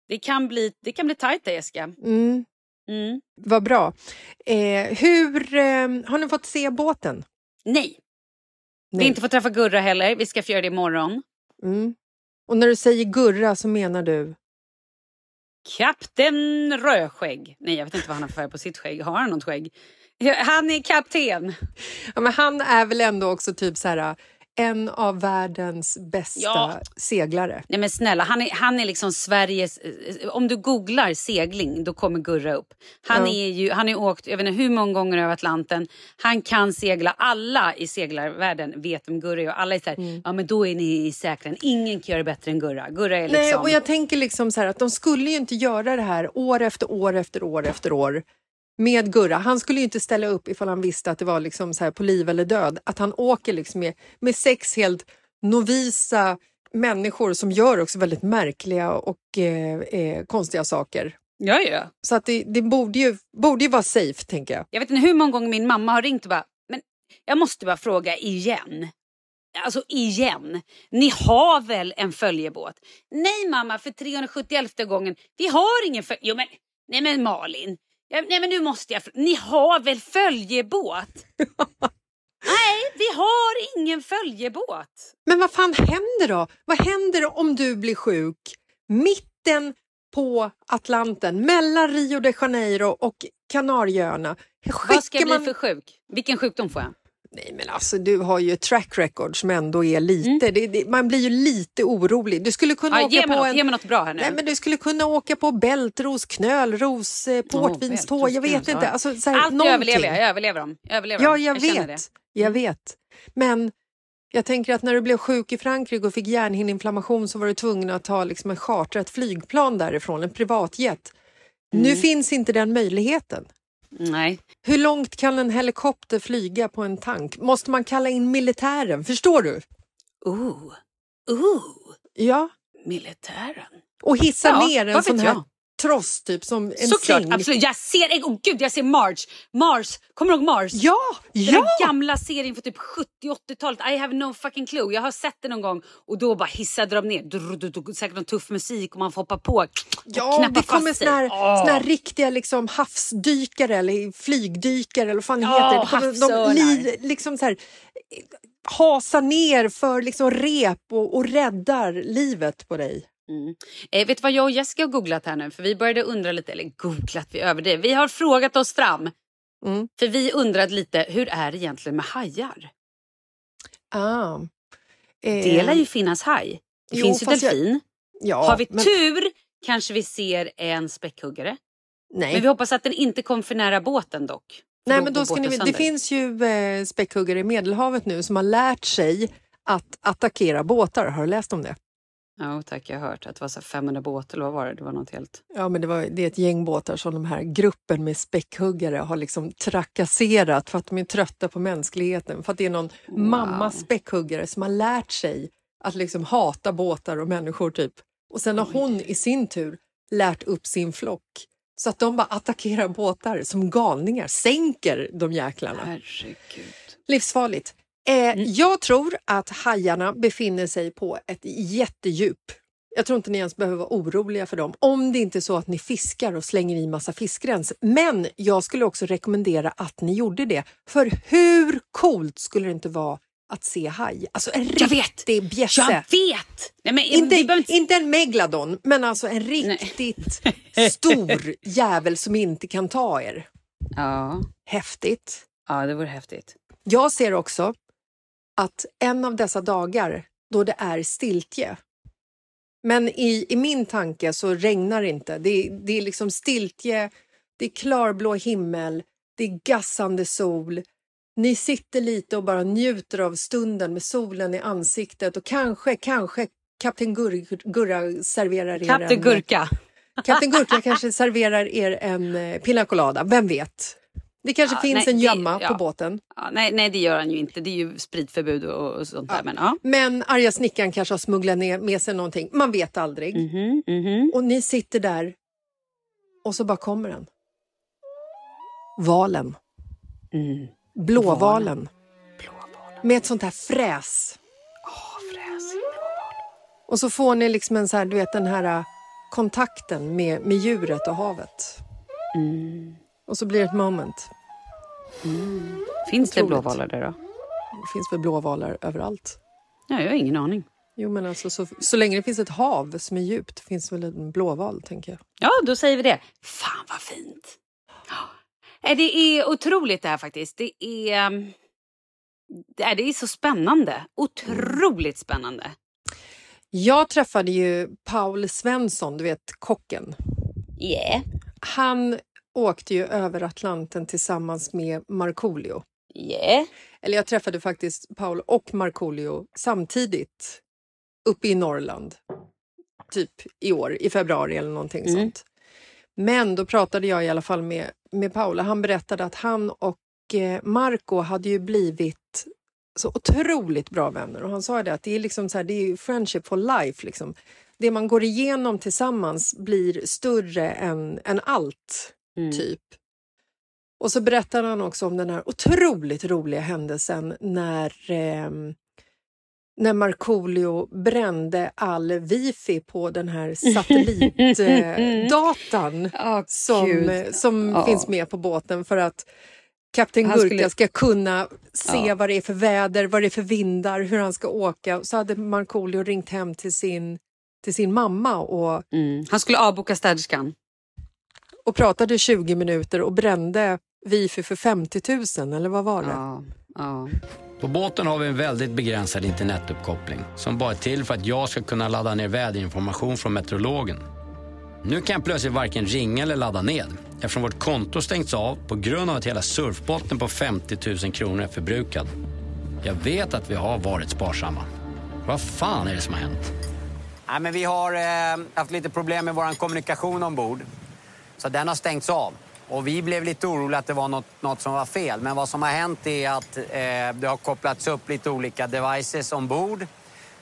Det kan bli, det kan bli tajt där Jessica.
Mm,
Mm.
vad bra. Eh, hur, eh, har ni fått se båten?
Nej, vi har inte fått träffa Gurra heller. Vi ska få göra det imorgon.
Mm. Och när du säger Gurra så menar du?
Kapten Rödskägg. Nej, jag vet inte vad han har för färg på sitt skägg. Har han något skägg? Han är kapten.
Ja, men han är väl ändå också typ så här en av världens bästa
Ja.
seglare.
Nej men snälla, han är, han är liksom Sveriges... eh, Om du googlar segling, då kommer Gurra upp. Han
Ja.
är ju, han är åkt, jag vet inte hur många gånger över Atlanten. Han kan segla. Alla i seglarvärlden vet om Gurra är. Och alla är så här, ja men då är ni i säkren. Ingen kan göra det bättre än Gurra. Gurra är liksom...
Nej, och jag tänker liksom så här att de skulle ju inte göra det här år efter år efter år efter år med Gurra. Han skulle ju inte ställa upp ifall han visste att det var liksom så här på liv eller död. Att han åker liksom med, med sex helt novisa människor som gör också väldigt märkliga och eh, eh, konstiga saker.
Ja, ja.
Så att det, det borde, ju, borde ju vara safe, tänker jag.
Jag vet inte hur många gånger min mamma har ringt och bara, men jag måste bara fråga igen. Alltså igen. Ni har väl en följebåt? Nej mamma, för 371 gången. Vi har ingen följebåt. Jo men, nej men Malin. Ja, nej men nu måste jag Ni har väl följebåt? nej, vi har ingen följebåt.
Men vad fan händer då? Vad händer om du blir sjuk mitten på Atlanten mellan Rio de Janeiro och Kanarieöarna?
Vad ska jag bli
man...
för sjuk? Vilken sjukdom får jag?
Nej men alltså du har ju ett track record som ändå är lite, det, det, man blir ju lite orolig. Du skulle kunna
Mm. Ja,
åka på
något,
en...
ge mig något bra här nu.
Nej, men du skulle kunna åka på bältros, knölros, eh, portvinstå, jag vet inte. Alltså, så här,
Allt
någonting.
överlever jag. Jag överlever dem. Jag överlever
Ja, jag,
känner
vet. Jag vet. Men Jag tänker att när du blev sjuk i Frankrike och fick hjärnhinneinflammation så var du tvungen att ta liksom en charter, ett flygplan därifrån, en privatjet. Nu finns inte den möjligheten.
Nej.
Hur långt kan en helikopter flyga på en tank? Måste man kalla in militären? Förstår du?
Ooh. Ooh.
Ja.
Militären.
Och hissa
Ja,
ner en sån här
jag?
Tross, typ som en
Såklart,
säng.
absolut. Jag ser, oh, gud, jag ser Mars. Mars, kommer du ihåg Mars?
Ja,
Den
ja!
gamla serien från typ 70-80-talet. I have no fucking clue. Jag har sett den någon gång och då bara hissade de ner. Drr, drr, drr, Säkert någon tuff musik och man får hoppa på och
Ja,
knäppa
det kommer såna här,
Åh.
såna här riktiga liksom, havsdykare eller flygdykare eller vad fan
Ja,
heter. Det kommer-
havsörnar.
li, liksom så här, hasar ner för liksom rep och, och räddar livet på dig.
Mm. Eh, vet du vad jag och Jessica har googlat här nu? För vi började undra lite, eller googlat, vi överdrev. Vi har frågat oss fram.
Mm.
För vi undrade lite, hur är det egentligen med hajar?
Ah. Eh,
Det lär ju finnas haj. Det
jo,
finns ju
fast jag-
delfin.
ja,
har vi
men-
tur kanske vi ser en späckhuggare.
Nej.
Men vi hoppas att den inte kom för nära båten dock.
Nej, men då ska ni, det finns ju eh, späckhuggare i Medelhavet nu som har lärt sig att attackera båtar. Har du läst om det?
Ja, tack. Jag har hört att det var så här 500 båtar, eller vad var det? Det var något helt...
Ja, men det, var, det är ett gäng båtar som de här gruppen med späckhuggare har liksom trakasserat för att de är trötta på mänskligheten. För att det är någon mamma späckhuggare som har lärt sig att liksom hata båtar och människor typ. Och sen har hon i sin tur lärt upp sin flock så att de bara attackerar båtar som galningar, sänker de jäklarna.
Herregud.
Livsfarligt. Eh, Jag tror att hajarna befinner sig på ett jättedjup. Jag tror inte ni ens behöver vara oroliga för dem. Om det inte är så att ni fiskar och slänger i massa fiskrens. Men jag skulle också rekommendera att ni gjorde det. För hur coolt skulle det inte vara att se haj? Alltså en
Jag vet!
riktig bjässe.
Jag vet! Nej, men,
Inte,
behöver inte...
en megalodon, men alltså en riktigt stor jävel som inte kan ta er.
Ja.
Häftigt.
ja, det vore häftigt.
Jag ser också att en av dessa dagar då det är stiltje. Men i, i min tanke så regnar det inte. Det, är- det är liksom stiltje, det är klarblå himmel, det är gassande sol. Ni sitter lite och bara njuter av stunden med solen i ansiktet och kanske, kanske Kapten Gur- Gurra serverar er
Kapten
en...
Gurka.
Kapten Gurka kanske serverar er en eh, pina colada, vem vet? Det kanske
Ja,
finns
nej,
en gömma
ja.
på båten.
Ja, nej, nej, det gör han ju inte. Det är ju spritförbud och, och sånt där. Men, ja.
Men arga snickaren kanske har smugglat ner med sig någonting. Man vet aldrig.
Mhm, mhm.
Och ni sitter där och så bara kommer den. Valen.
Mm.
Blåvalen. Med ett sånt här fräs. Och så får ni liksom en så här, du vet den här äh, kontakten med, med djuret och havet.
Mm.
Och så blir det ett moment.
Finns det
Otroligt.
blåvalar där då?
Det finns väl blåvalar överallt.
Ja, jag har ingen aning.
Jo, men alltså så, så länge det finns ett hav som är djupt finns väl en blåval, tänker jag.
Ja, då säger vi det. Fan vad fint. Ja, Det är otroligt det här faktiskt. Det är, um, det är, det är så spännande. Otroligt spännande.
Jag träffade ju Paul Svensson, du vet kocken.
Yeah.
Han åkte ju över Atlanten tillsammans med Markoolio.
Yeah.
Eller jag träffade faktiskt Paul och Markoolio samtidigt uppe i Norrland. Typ i år, i februari eller någonting
Mm.
sånt. Men då pratade jag i alla fall med, med Paul och han berättade att han och eh, Marco hade ju blivit så otroligt bra vänner. Och han sa det att det är liksom så här, det är ju friendship for life. Liksom. Det man går igenom tillsammans blir större än, än allt,
Mm.
typ. Och så berättade han också om den här otroligt roliga händelsen när, eh, när Markoolio brände all wifi på den här satellitdatan
Åh,
som,
Gud.
som
Ja.
finns med på båten för att Kapten Gurka
skulle-
ska kunna se
Ja.
vad det är för väder, vad det är för vindar, hur han ska åka. Så hade Markoolio ringt hem till sin, till sin mamma och,
Mm. Han skulle avboka städerskan.
Och pratade 20 minuter och brände wifi för 50 000 eller vad var det?
Ja. Ja.
På båten har vi en väldigt begränsad internetuppkoppling som bara är till för att jag ska kunna ladda ner väderinformation från meteorologen. Nu kan jag plötsligt varken ringa eller ladda ned eftersom vårt konto stängts av på grund av att hela surfbotten på 50 000 kronor är förbrukad. Jag vet att vi har varit sparsamma. Vad fan är det som har hänt?
Nej, men vi har eh, haft lite problem med vår kommunikation ombord. Så den har stängts av. Och vi blev lite oroliga att det var något, något som var fel. Men vad som har hänt är att eh, det har kopplats upp lite olika devices ombord.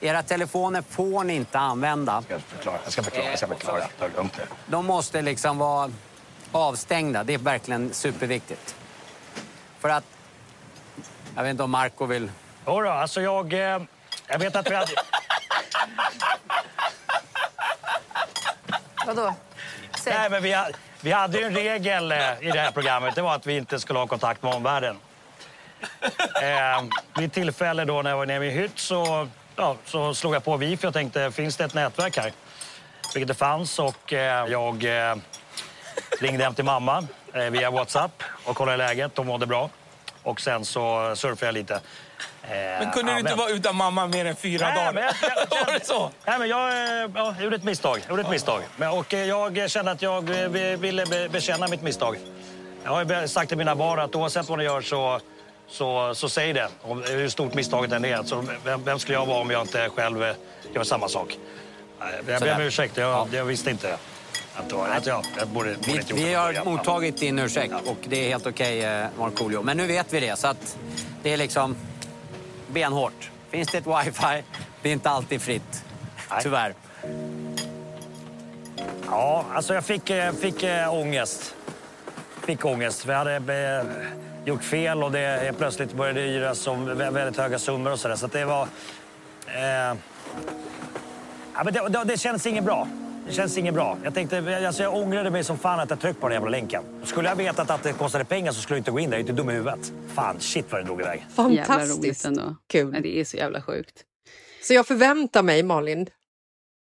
Era telefoner får ni inte använda.
Jag ska förklara, jag ska förklara. Jag ska förklara. Ta det lugnt nu.
De måste liksom vara avstängda. Det är verkligen superviktigt. För att... Jag vet inte om Marco vill...
Jodå, alltså jag... Eh, jag vet att vi hade...
Vadå?
Nej, men vi, ha- vi hade ju en regel eh, i det här programmet. Det var att vi inte skulle ha kontakt med omvärlden. Eh, vid tillfälle då när jag var nere i hytt så, ja, så slog jag på wifi och tänkte, finns det ett nätverk här? Vilket det fanns och eh, jag eh, ringde hem till mamma eh, via Whatsapp och kollade läget. De mådde bra. Och sen så surfade jag lite. Eh,
Men kunde du inte vara utan mamma mer än fyra
Nej,
dagar?
men jag, jag,
Var det så?
Nej, men jag, eh, ja, jag gjorde ett misstag. Gjorde ett misstag. Men, och eh, jag kände att jag vi- ville be, bekänna mitt misstag. Jag har sagt till mina barn att oavsett vad ni gör så, så, så säg det. Om, hur stort misstaget än är. Så vem, vem skulle jag vara om jag inte själv gör samma sak? Jag ber om ursäkt. Jag, jag visste inte att, att jag, jag borde, borde
Vi, vi har mottagit din ursäkt och det är helt okej, eh, Markoolio. Men nu vet vi det, så att det är liksom benhårt. Finns det ett wifi, det är inte alltid fritt. Tyvärr.
Ja, alltså jag fick, eh, fick äh, ångest. Fick ångest. Vi hade eh, gjort fel och det plötsligt började det hyras om vä- väldigt höga summor och sådär. Så att det var... Eh, ja, men det, det, det känns inget bra. Det känns inget bra. Jag, tänkte, alltså jag ångrade mig som fan att jag tryckte på den jävla länken. Skulle jag vetat att det kostade pengar så skulle jag inte gå in där. Jag är inte dum i huvudet. Fan, shit vad det drog iväg.
Jävla roligt ändå.
Kul.
Ja, det är så jävla sjukt.
Så jag förväntar mig, Malin,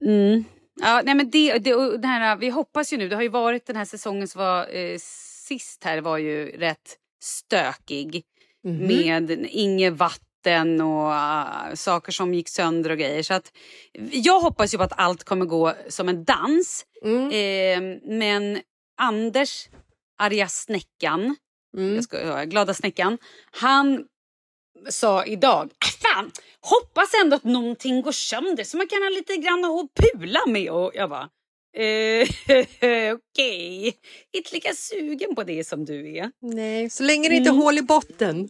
Mm. Ja, nej men det, det, och det här, vi hoppas ju nu, det har ju varit den här säsongen som var eh, sist här var ju rätt stökig.
Mhm.
Med inget vatten och uh, saker som gick sönder och grejer. Så att, jag hoppas ju på att allt kommer gå som en dans. Eh, men Anders, arga snäckan, jag ska, ja, glada snäckan, han sa idag, "Ah, fan, hoppas ändå att någonting går sönder så man kan ha lite grann att pula med. Och jag bara, eh, okej, inte lika sugen på det som du är.
Nej, så länge det inte är
Mm.
hål i botten.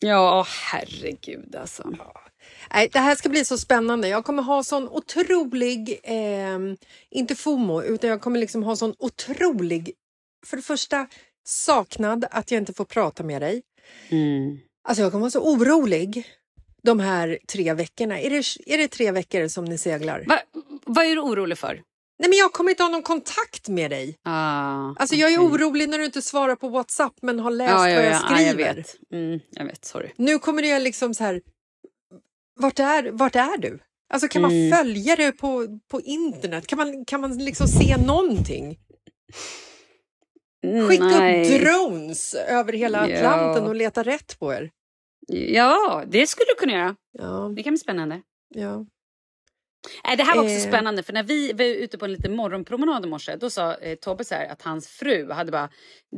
Ja, herregud alltså.
Nej, det här ska bli så spännande. Jag kommer ha sån otrolig, eh, inte FOMO, utan jag kommer liksom ha sån otrolig, för det första saknad att jag inte får prata med dig.
Mm.
Alltså jag kommer vara så orolig de här tre veckorna. Är det, är det tre veckor som ni seglar?
Va, vad är du orolig för?
Nej, men jag kommer inte ha någon kontakt med dig.
Ah,
Alltså jag är orolig när du inte svarar på Whatsapp men har läst
Ja, ja,
vad jag
ja, ja,
skriver.
jag vet. Mm, jag vet, sorry.
Nu kommer det liksom så här, vart är, vart är du? Alltså kan
Mm.
man följa dig på, på internet? Kan man, kan man liksom se någonting? Skicka
Mm, Nej.
upp drones över hela
Ja.
Atlanten och leta rätt på er.
Ja, det skulle du kunna göra.
Ja.
Det kan bli spännande.
Ja.
Nej, det här var också
Eh.
spännande för när vi var ute på en liten morgonpromenad i morse då sa eh, Tobbe så här att hans fru hade bara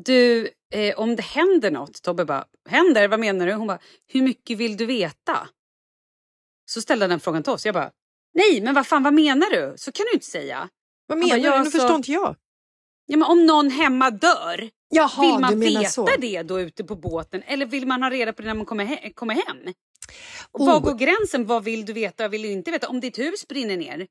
Du, eh, om det händer något. Tobbe bara Händer? Vad menar du? Hon bara Hur mycket vill du veta? Så ställde den frågan till oss. Jag bara Nej, men vad fan, vad menar du? Så kan du inte säga.
Vad menar
bara,
du?
"Ja,
Nu
så-
förstår inte jag.
Ja, men om någon hemma dör,
Jaha,
vill man veta
så.
det då ute på båten? Eller vill man ha reda på det när man kommer, he- kommer hem? Och
Oh.
Var går gränsen? Vad vill du veta och vill du inte veta? Om ditt hus brinner ner?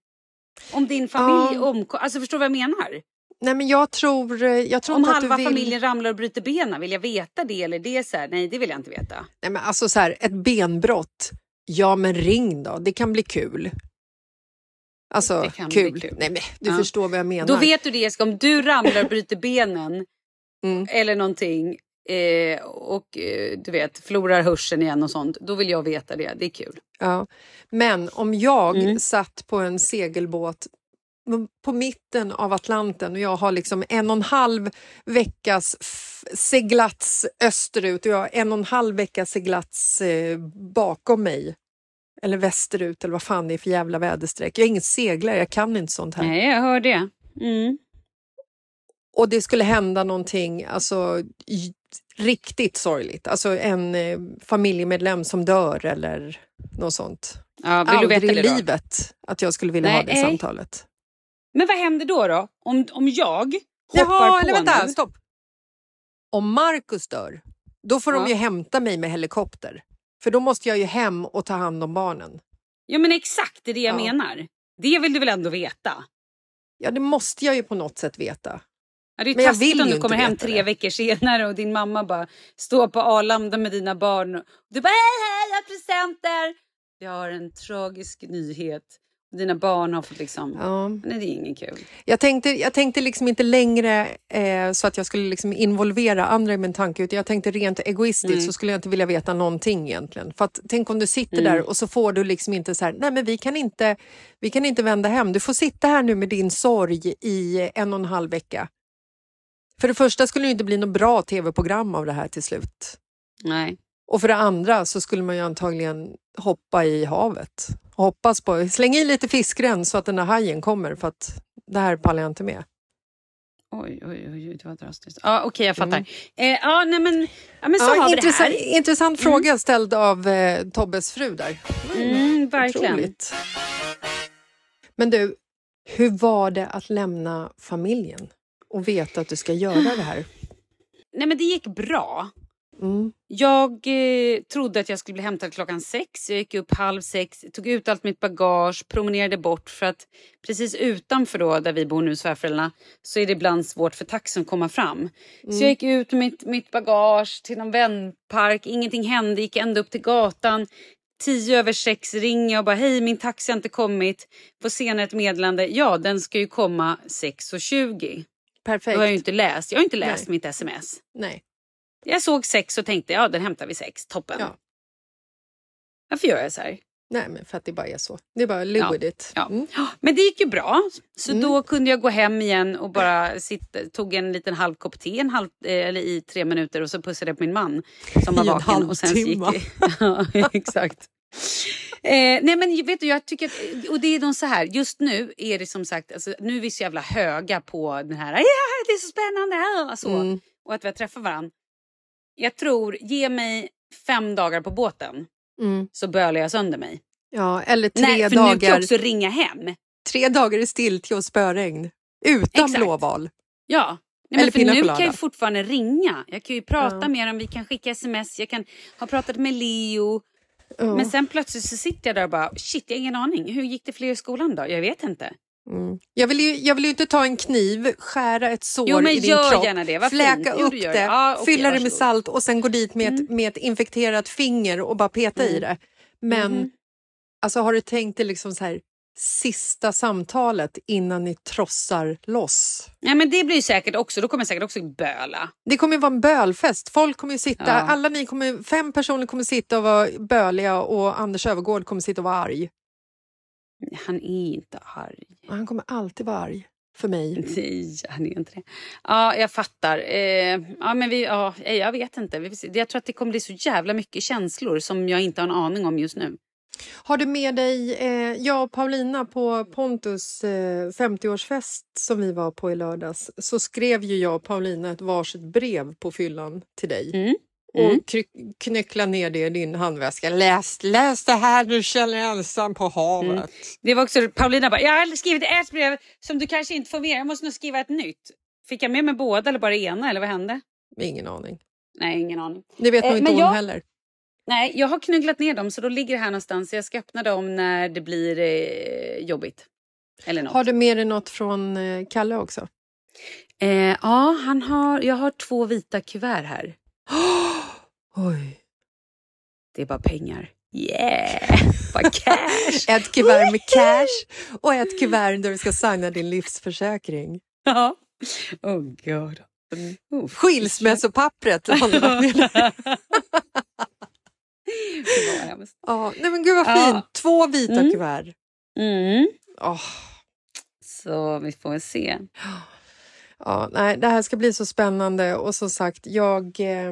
Om din familj
Ja.
omkommer? Alltså förstår du vad jag menar?
Nej men jag tror, eh, jag tror
Om
inte
halva
vill...
familjen ramlar och bryter benen, vill jag veta det eller det? är Så här, nej, det vill jag inte veta.
Nej men alltså så här, ett benbrott. Ja men ring då, det kan bli kul. Alltså
Det kan bli
kul.
kul.
Nej men du
Ja.
förstår vad jag menar.
Då vet du det Jessica, om du ramlar och bryter benen
Mm.
eller någonting eh, och eh, du vet förlorar hörseln igen och sånt, då vill jag veta det. Det är kul.
Ja. Men om jag
Mm.
satt på en segelbåt på mitten av Atlanten och jag har liksom en och en halv veckas seglats österut och jag har en och en halv veckas seglats eh, bakom mig. Eller västerut eller vad fan det är för jävla väderstreck. Jag är ingen seglare, jag kan inte sånt här.
Nej, jag hör det. Mm.
Och det skulle hända någonting, alltså riktigt sorgligt. Alltså en eh, familjemedlem som dör eller något sånt.
Ja, vill du
Aldrig
veta
i
det då?
livet att jag skulle vilja
Nej,
ha det
nej.
samtalet.
Men vad händer då? då? Om, om jag hoppar
Jaha,
på
eller vänta,
nu?
stopp. Om Markus dör, då får de
Ja.
ju hämta mig med helikopter. För då måste jag ju hem och ta hand om barnen.
Ja men exakt, det är det jag
Ja.
menar. Det vill du väl ändå veta?
Ja, det måste jag ju på något sätt veta.
Ja, det är
Men jag vill
om du kommer hem tre
det.
veckor senare och din mamma bara står på Arlanda med dina barn. Och du bara hej hej, jag har presenter! Jag har en tragisk nyhet. Dina barn har fått liksom...
Ja.
Nej, det är ingen kul.
Jag tänkte, jag tänkte liksom inte längre eh, så att jag skulle liksom involvera andra i min tanke utan jag tänkte rent egoistiskt
Mm.
så skulle jag inte vilja veta någonting egentligen. För att, tänk om du sitter
Mm.
där och så får du liksom inte så här, nej men vi kan inte, vi kan inte vända hem. Du får sitta här nu med din sorg i en och en halv vecka. För det första skulle det inte bli något bra tv-program av det här till slut.
Nej.
Och för det andra så skulle man ju antagligen hoppa i havet. Hoppas på, släng i lite fiskgräns så att den här hajen kommer för att det här pallar jag inte med.
Oj, oj, oj, det var drastiskt. Ja, Okej, jag fattar.
Mm.
Eh, ja, nej, men, ja, men så
Ja,
har vi det
intressant,
här.
intressant fråga ställd av eh, Tobbes fru där.
Mm, verkligen.
Otroligt. Men du, hur var det att lämna familjen och veta att du ska göra det här?
Nej, men det gick bra.
Mm.
Jag eh, trodde att jag skulle bli hämtad klockan sex. Jag gick upp halv sex, tog ut allt mitt bagage, promenerade bort för att precis utanför då, där vi bor nu, svärföräldrarna, så är det ibland svårt för taxin att komma fram. Så jag gick ut med mitt, mitt bagage till någon vänpark, ingenting hände, gick ända upp till gatan. Tio över sex ringer jag och bara hej min taxi har inte kommit. Får senare ett meddelande, ja den ska ju komma 6.20.
Perfekt.
Då har jag ju inte läst, jag har inte läst
Nej.
mitt sms.
Nej.
Jag såg sex och tänkte ja den hämtar vi sex, toppen.
Ja.
Varför gör jag så här?
Nej, men för att det bara är så. Det är bara live
Ja.
with it.
Ja.
Mm.
Men det gick ju bra. Så
Mm.
då kunde jag gå hem igen och bara sitta, tog en liten halv kopp te en halv, eh, eller i tre minuter och så pussade jag på min man som var
I en
vaken. så gick
halvtimme.
ja, exakt. Eh, nej men vet du, jag tycker att, och det är nog så här, just nu är det som sagt, alltså, nu är vi så jävla höga på den här, ja det är så spännande, ja, så,
Mm.
och att vi har träffat varandra. Jag tror, ge mig fem dagar på båten
Mm.
så bölar jag sönder mig.
Ja, eller tre
Nej, för nu kan jag
dagar.
också ringa hem.
Tre dagar i stiltje och spöregn. Utan
Exakt.
blåval.
Ja. Nej, men för nu kan jag fortfarande ringa. Jag kan ju prata
Ja.
med dem, vi kan skicka sms, jag kan ha pratat med Leo.
Ja.
Men sen plötsligt så sitter jag där och bara, shit jag har ingen aning. Hur gick det för er i skolan då? Jag vet inte.
Mm. Jag, vill ju, jag vill ju inte ta en kniv, skära ett sår
Jo,
i din kropp,
det.
Fläka
fint. Jo,
upp
gör
det,
det. Ja, okej,
fylla det med
varsågod.
salt och sen gå dit med,
Mm.
ett, med ett infekterat finger och bara peta i det. Men
Mhm.
alltså, har du tänkt dig liksom så här, sista samtalet innan ni trossar loss?
Ja men det blir säkert också, då kommer jag säkert också böla.
Det kommer vara en bölfest. Folk kommer ju sitta,
Ja.
alla ni kommer, fem personer kommer sitta och vara böliga och Anders Övergård kommer sitta och vara arg.
Han är inte arg.
Han kommer alltid vara arg för mig.
Nej, han är inte det. Ja, jag fattar. Eh, ja, men vi, ja, jag vet inte. Jag tror att det kommer bli så jävla mycket känslor som jag inte har en aning om just nu.
Har du med dig, eh, jag och Paulina på Pontus eh, 50-årsfest som vi var på i lördags så skrev ju jag och Paulina ett varsitt brev på fyllan till dig.
Mm.
Och
Mm.
kry- knyckla ner det i din handväska. Läs, läs det här, du känner dig ensam på havet.
Mm. Det var också Paulina bara, jag har skrivit ett brev som du kanske inte får med. Jag måste nog skriva ett nytt. Fick jag med mig båda eller bara ena eller vad hände?
Ingen aning.
Nej, ingen aning.
Det vet
Eh,
nog inte hon
jag-
heller.
Nej, jag har knögglat ner dem så då ligger det här någonstans. Jag ska öppna dem när det blir eh, jobbigt. Eller något.
Har du med dig något från eh, Kalle också?
Eh, ja, han har, jag har två vita kuvert här.
Oj.
Det är bara pengar. Yeah! Bara cash!
Ett kuvert med cash och ett kuvert där du ska signa din livsförsäkring.
ja. Oh god. Oh,
Skilsmässopappret. har du varit med.
Det var hemskt.
Ja, nej men gud vad fint. Två vita
Mm.
kuvert.
Mm.
Åh,
Så vi får väl se.
ja, nej, det här ska bli så spännande och som sagt, jag, eh,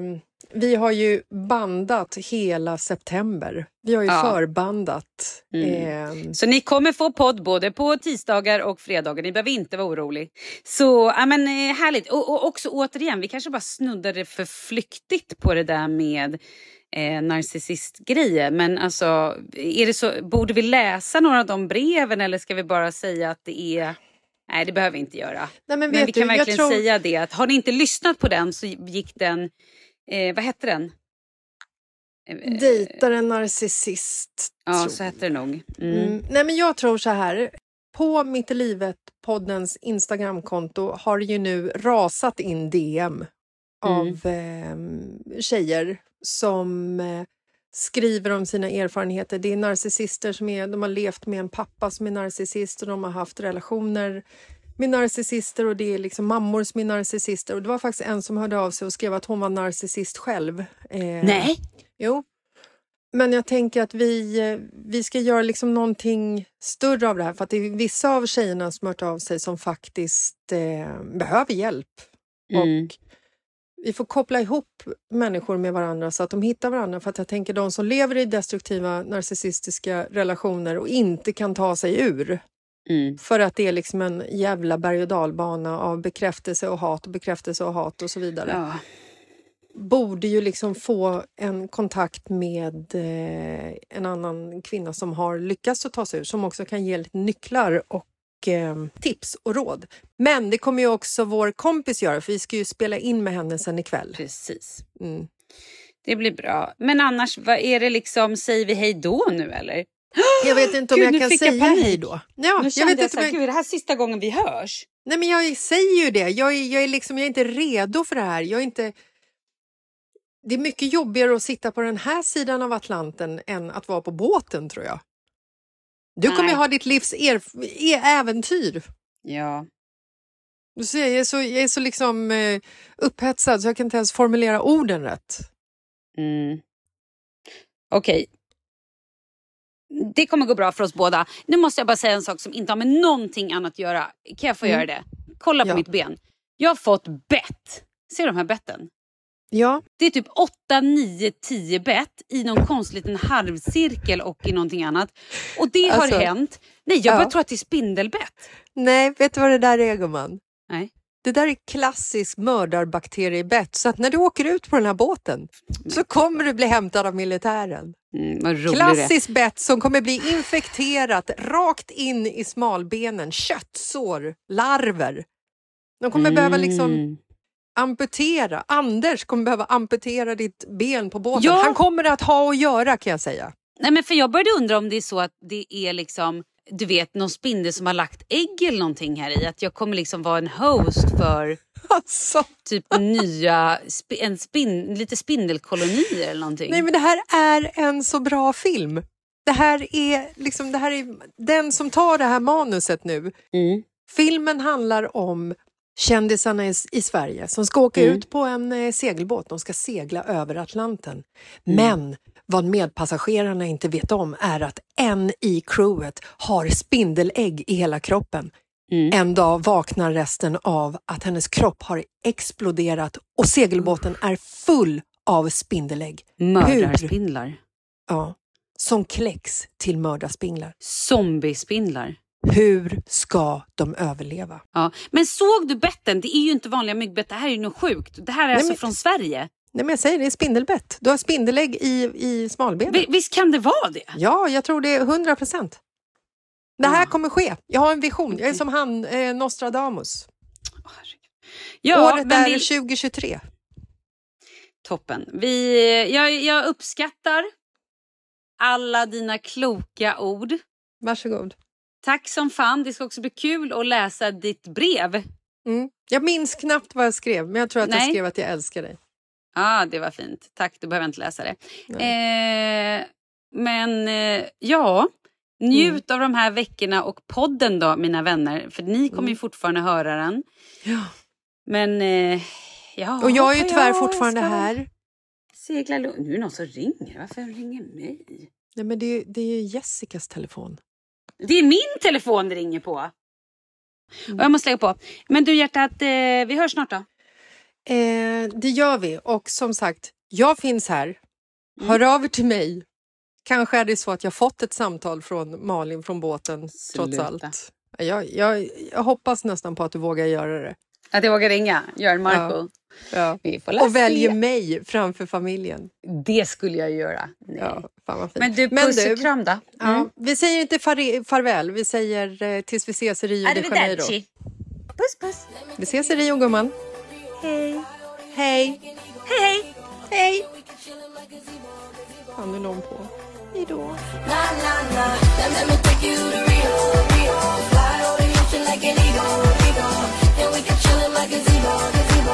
Vi har ju bandat hela september. Vi har ju
Ja.
förbandat.
Mm.
Ehm,
Så ni kommer få podd både på tisdagar och fredagar. Ni behöver inte vara orolig. Så ja, men, eh, härligt. Och, och också återigen, vi kanske bara snuddade för flyktigt på det där med eh, narcissistgrejer. Men alltså, är det så, borde vi läsa några av de breven eller ska vi bara säga att det är... Nej, det behöver vi inte göra.
Nej, men
men vi kan
du, jag
verkligen
tror-
säga det att har ni inte lyssnat på den så gick den... Eh, vad hette den? Eh,
Dejtar en narcissist.
Ja, så hette det nog. Mm.
Mm. Nej, men jag tror så här. På Mitt i livet-poddens Instagramkonto har det ju nu rasat in DM av eh, tjejer som eh, skriver om sina erfarenheter. Det är narcissister som är, de har levt med en pappa som är narcissist och de har haft relationer med narcissister och det är liksom mammor som är narcissister. Och det var faktiskt en som hörde av sig och skrev att hon var narcissist själv. Eh,
Nej.
Jo. Men jag tänker att vi, eh, vi ska göra liksom någonting större av det här för att det är vissa av tjejerna som hört av sig som faktiskt eh, behöver hjälp.
Mm.
Och vi får koppla ihop människor med varandra så att de hittar varandra. För att jag tänker de som lever i destruktiva narcissistiska relationer och inte kan ta sig ur.
Mm.
För att det är liksom en jävla berg och dalbana av bekräftelse och hat och bekräftelse och hat och så vidare
Ja.
borde ju liksom få en kontakt med eh, en annan kvinna som har lyckats att ta sig ur, som också kan ge lite nycklar och tips och råd. Men det kommer ju också vår kompis göra, för vi ska ju spela in med henne sen ikväll.
Precis.
Mm.
Det blir bra. Men annars, vad är det liksom, säger vi hej då nu eller?
Jag vet inte om
Gud,
jag kan
jag
säga
panik.
hej då. Ja,
nu
jag vet
jag,
inte
så här,
jag-
gud, är det här sista gången vi hörs?
Nej, men jag säger ju det. Jag är, jag, är liksom, jag är inte redo för det här. Jag är inte... Det är mycket jobbigare att sitta på den här sidan av Atlanten än att vara på båten, tror jag. Du kommer
Nej.
ju ha ditt livs erf- e- äventyr.
Ja.
Du ser, jag är så, jag är så liksom, eh, upphetsad så jag kan inte ens formulera orden rätt.
Mm. Okej. Det kommer gå bra för oss båda. Nu måste jag bara säga en sak som inte har med någonting annat att göra. Kan jag få
Mm.
göra det? Kolla på
Ja.
mitt ben. Jag har fått bett. Ser du de här betten?
Ja.
Det är typ 8, 9, 10 bett i någon konstig liten halvcirkel och i någonting annat. Och det har
Alltså,
hänt. Nej, jag
ja.
bara tror att det är spindelbett.
Nej, vet du vad det där är, gumman?
Nej.
Det där är klassisk mördarbakteriebett. Så att när du åker ut på den här båten så kommer du bli hämtad av militären.
Mm.
Klassiskt bett som kommer bli infekterat rakt in i smalbenen. Köttsår, larver. De kommer behöva liksom
Mm.
Amputera. Anders kommer behöva amputera ditt ben på båten.
Ja.
Han kommer att ha att göra kan jag säga.
Nej, men för jag började undra om det är så att det är liksom du vet någon spindel som har lagt ägg eller någonting här i. Att jag kommer liksom vara en host för
Alltså.
typ nya, en spin, lite spindelkolonier eller någonting.
Nej men det här är en så bra film. Det här är liksom, det här är den som tar det här manuset nu.
Mm.
Filmen handlar om kändisarna i, i Sverige som ska åka
Mm.
ut på en eh, segelbåt. De ska segla över Atlanten.
Mm.
Men vad medpassagerarna inte vet om är att en i crewet har spindelägg i hela kroppen.
Mm.
En dag vaknar resten av att hennes kropp har exploderat och segelbåten är full av spindelägg. Hur?
Mördarspindlar.
Ja, som kläcks till mördarspindlar.
Zombiespindlar.
Hur ska de överleva?
Ja. Men såg du betten? Det är ju inte vanliga myggbett. Det här är ju något sjukt. Det här är
Nej,
alltså
men-
från Sverige.
Nej, men jag säger det är spindelbett. Du har spindelägg i, i smalbenen.
Vi- Visst kan det vara det?
Ja, jag tror det är 100 procent. Det här kommer ske. Jag har en vision. Jag är som han eh, Nostradamus.
Ja,
Året är
vi-
2023.
Toppen. Vi, jag, jag uppskattar alla dina kloka ord.
Varsågod.
Tack som fan. Det ska också bli kul att läsa ditt brev.
Mm. Jag minns knappt vad jag skrev, men jag tror att jag
Nej.
skrev att jag älskar dig.
Ja, ah, det var fint. Tack, då behöver jag inte läsa det. Eh, men eh, ja, njut av de här veckorna och podden då, mina vänner. För ni kommer ju fortfarande höra den.
Ja.
Men eh, ja,
Och jag är ju
ja,
tyvärr
jag
fortfarande
ska
här.
Segla. Nu är det någon som ringer. Varför ringer mig?
Nej, men det, det är ju Jessicas telefon.
Det är min telefon det ringer på. Och jag måste lägga på. Men du hjärtat, eh, vi hörs snart då.
Eh, det gör vi. Och som sagt, Jag finns här. Hör av er till mig. Kanske är det så att jag fått ett samtal från Malin från båten trots
Sluta.
allt. Jag, jag, jag hoppas nästan på att du vågar göra det.
Att jag vågar ringa Göran Marco.
Ja.
Vi får la
Och väljer mig framför familjen.
Det skulle jag göra. Nej.
Ja, fan vad fint.
Men du, puss och kram då.
Ja,
Mm.
vi säger inte far farväl, vi säger eh, tills vi ses i Rio de Janeiro.
Puss puss.
Vi ses i Rio gumman.
Hej.
Hej.
Hej.
Hej. Fan, nu hon på. Hej då.
Rio, Rio.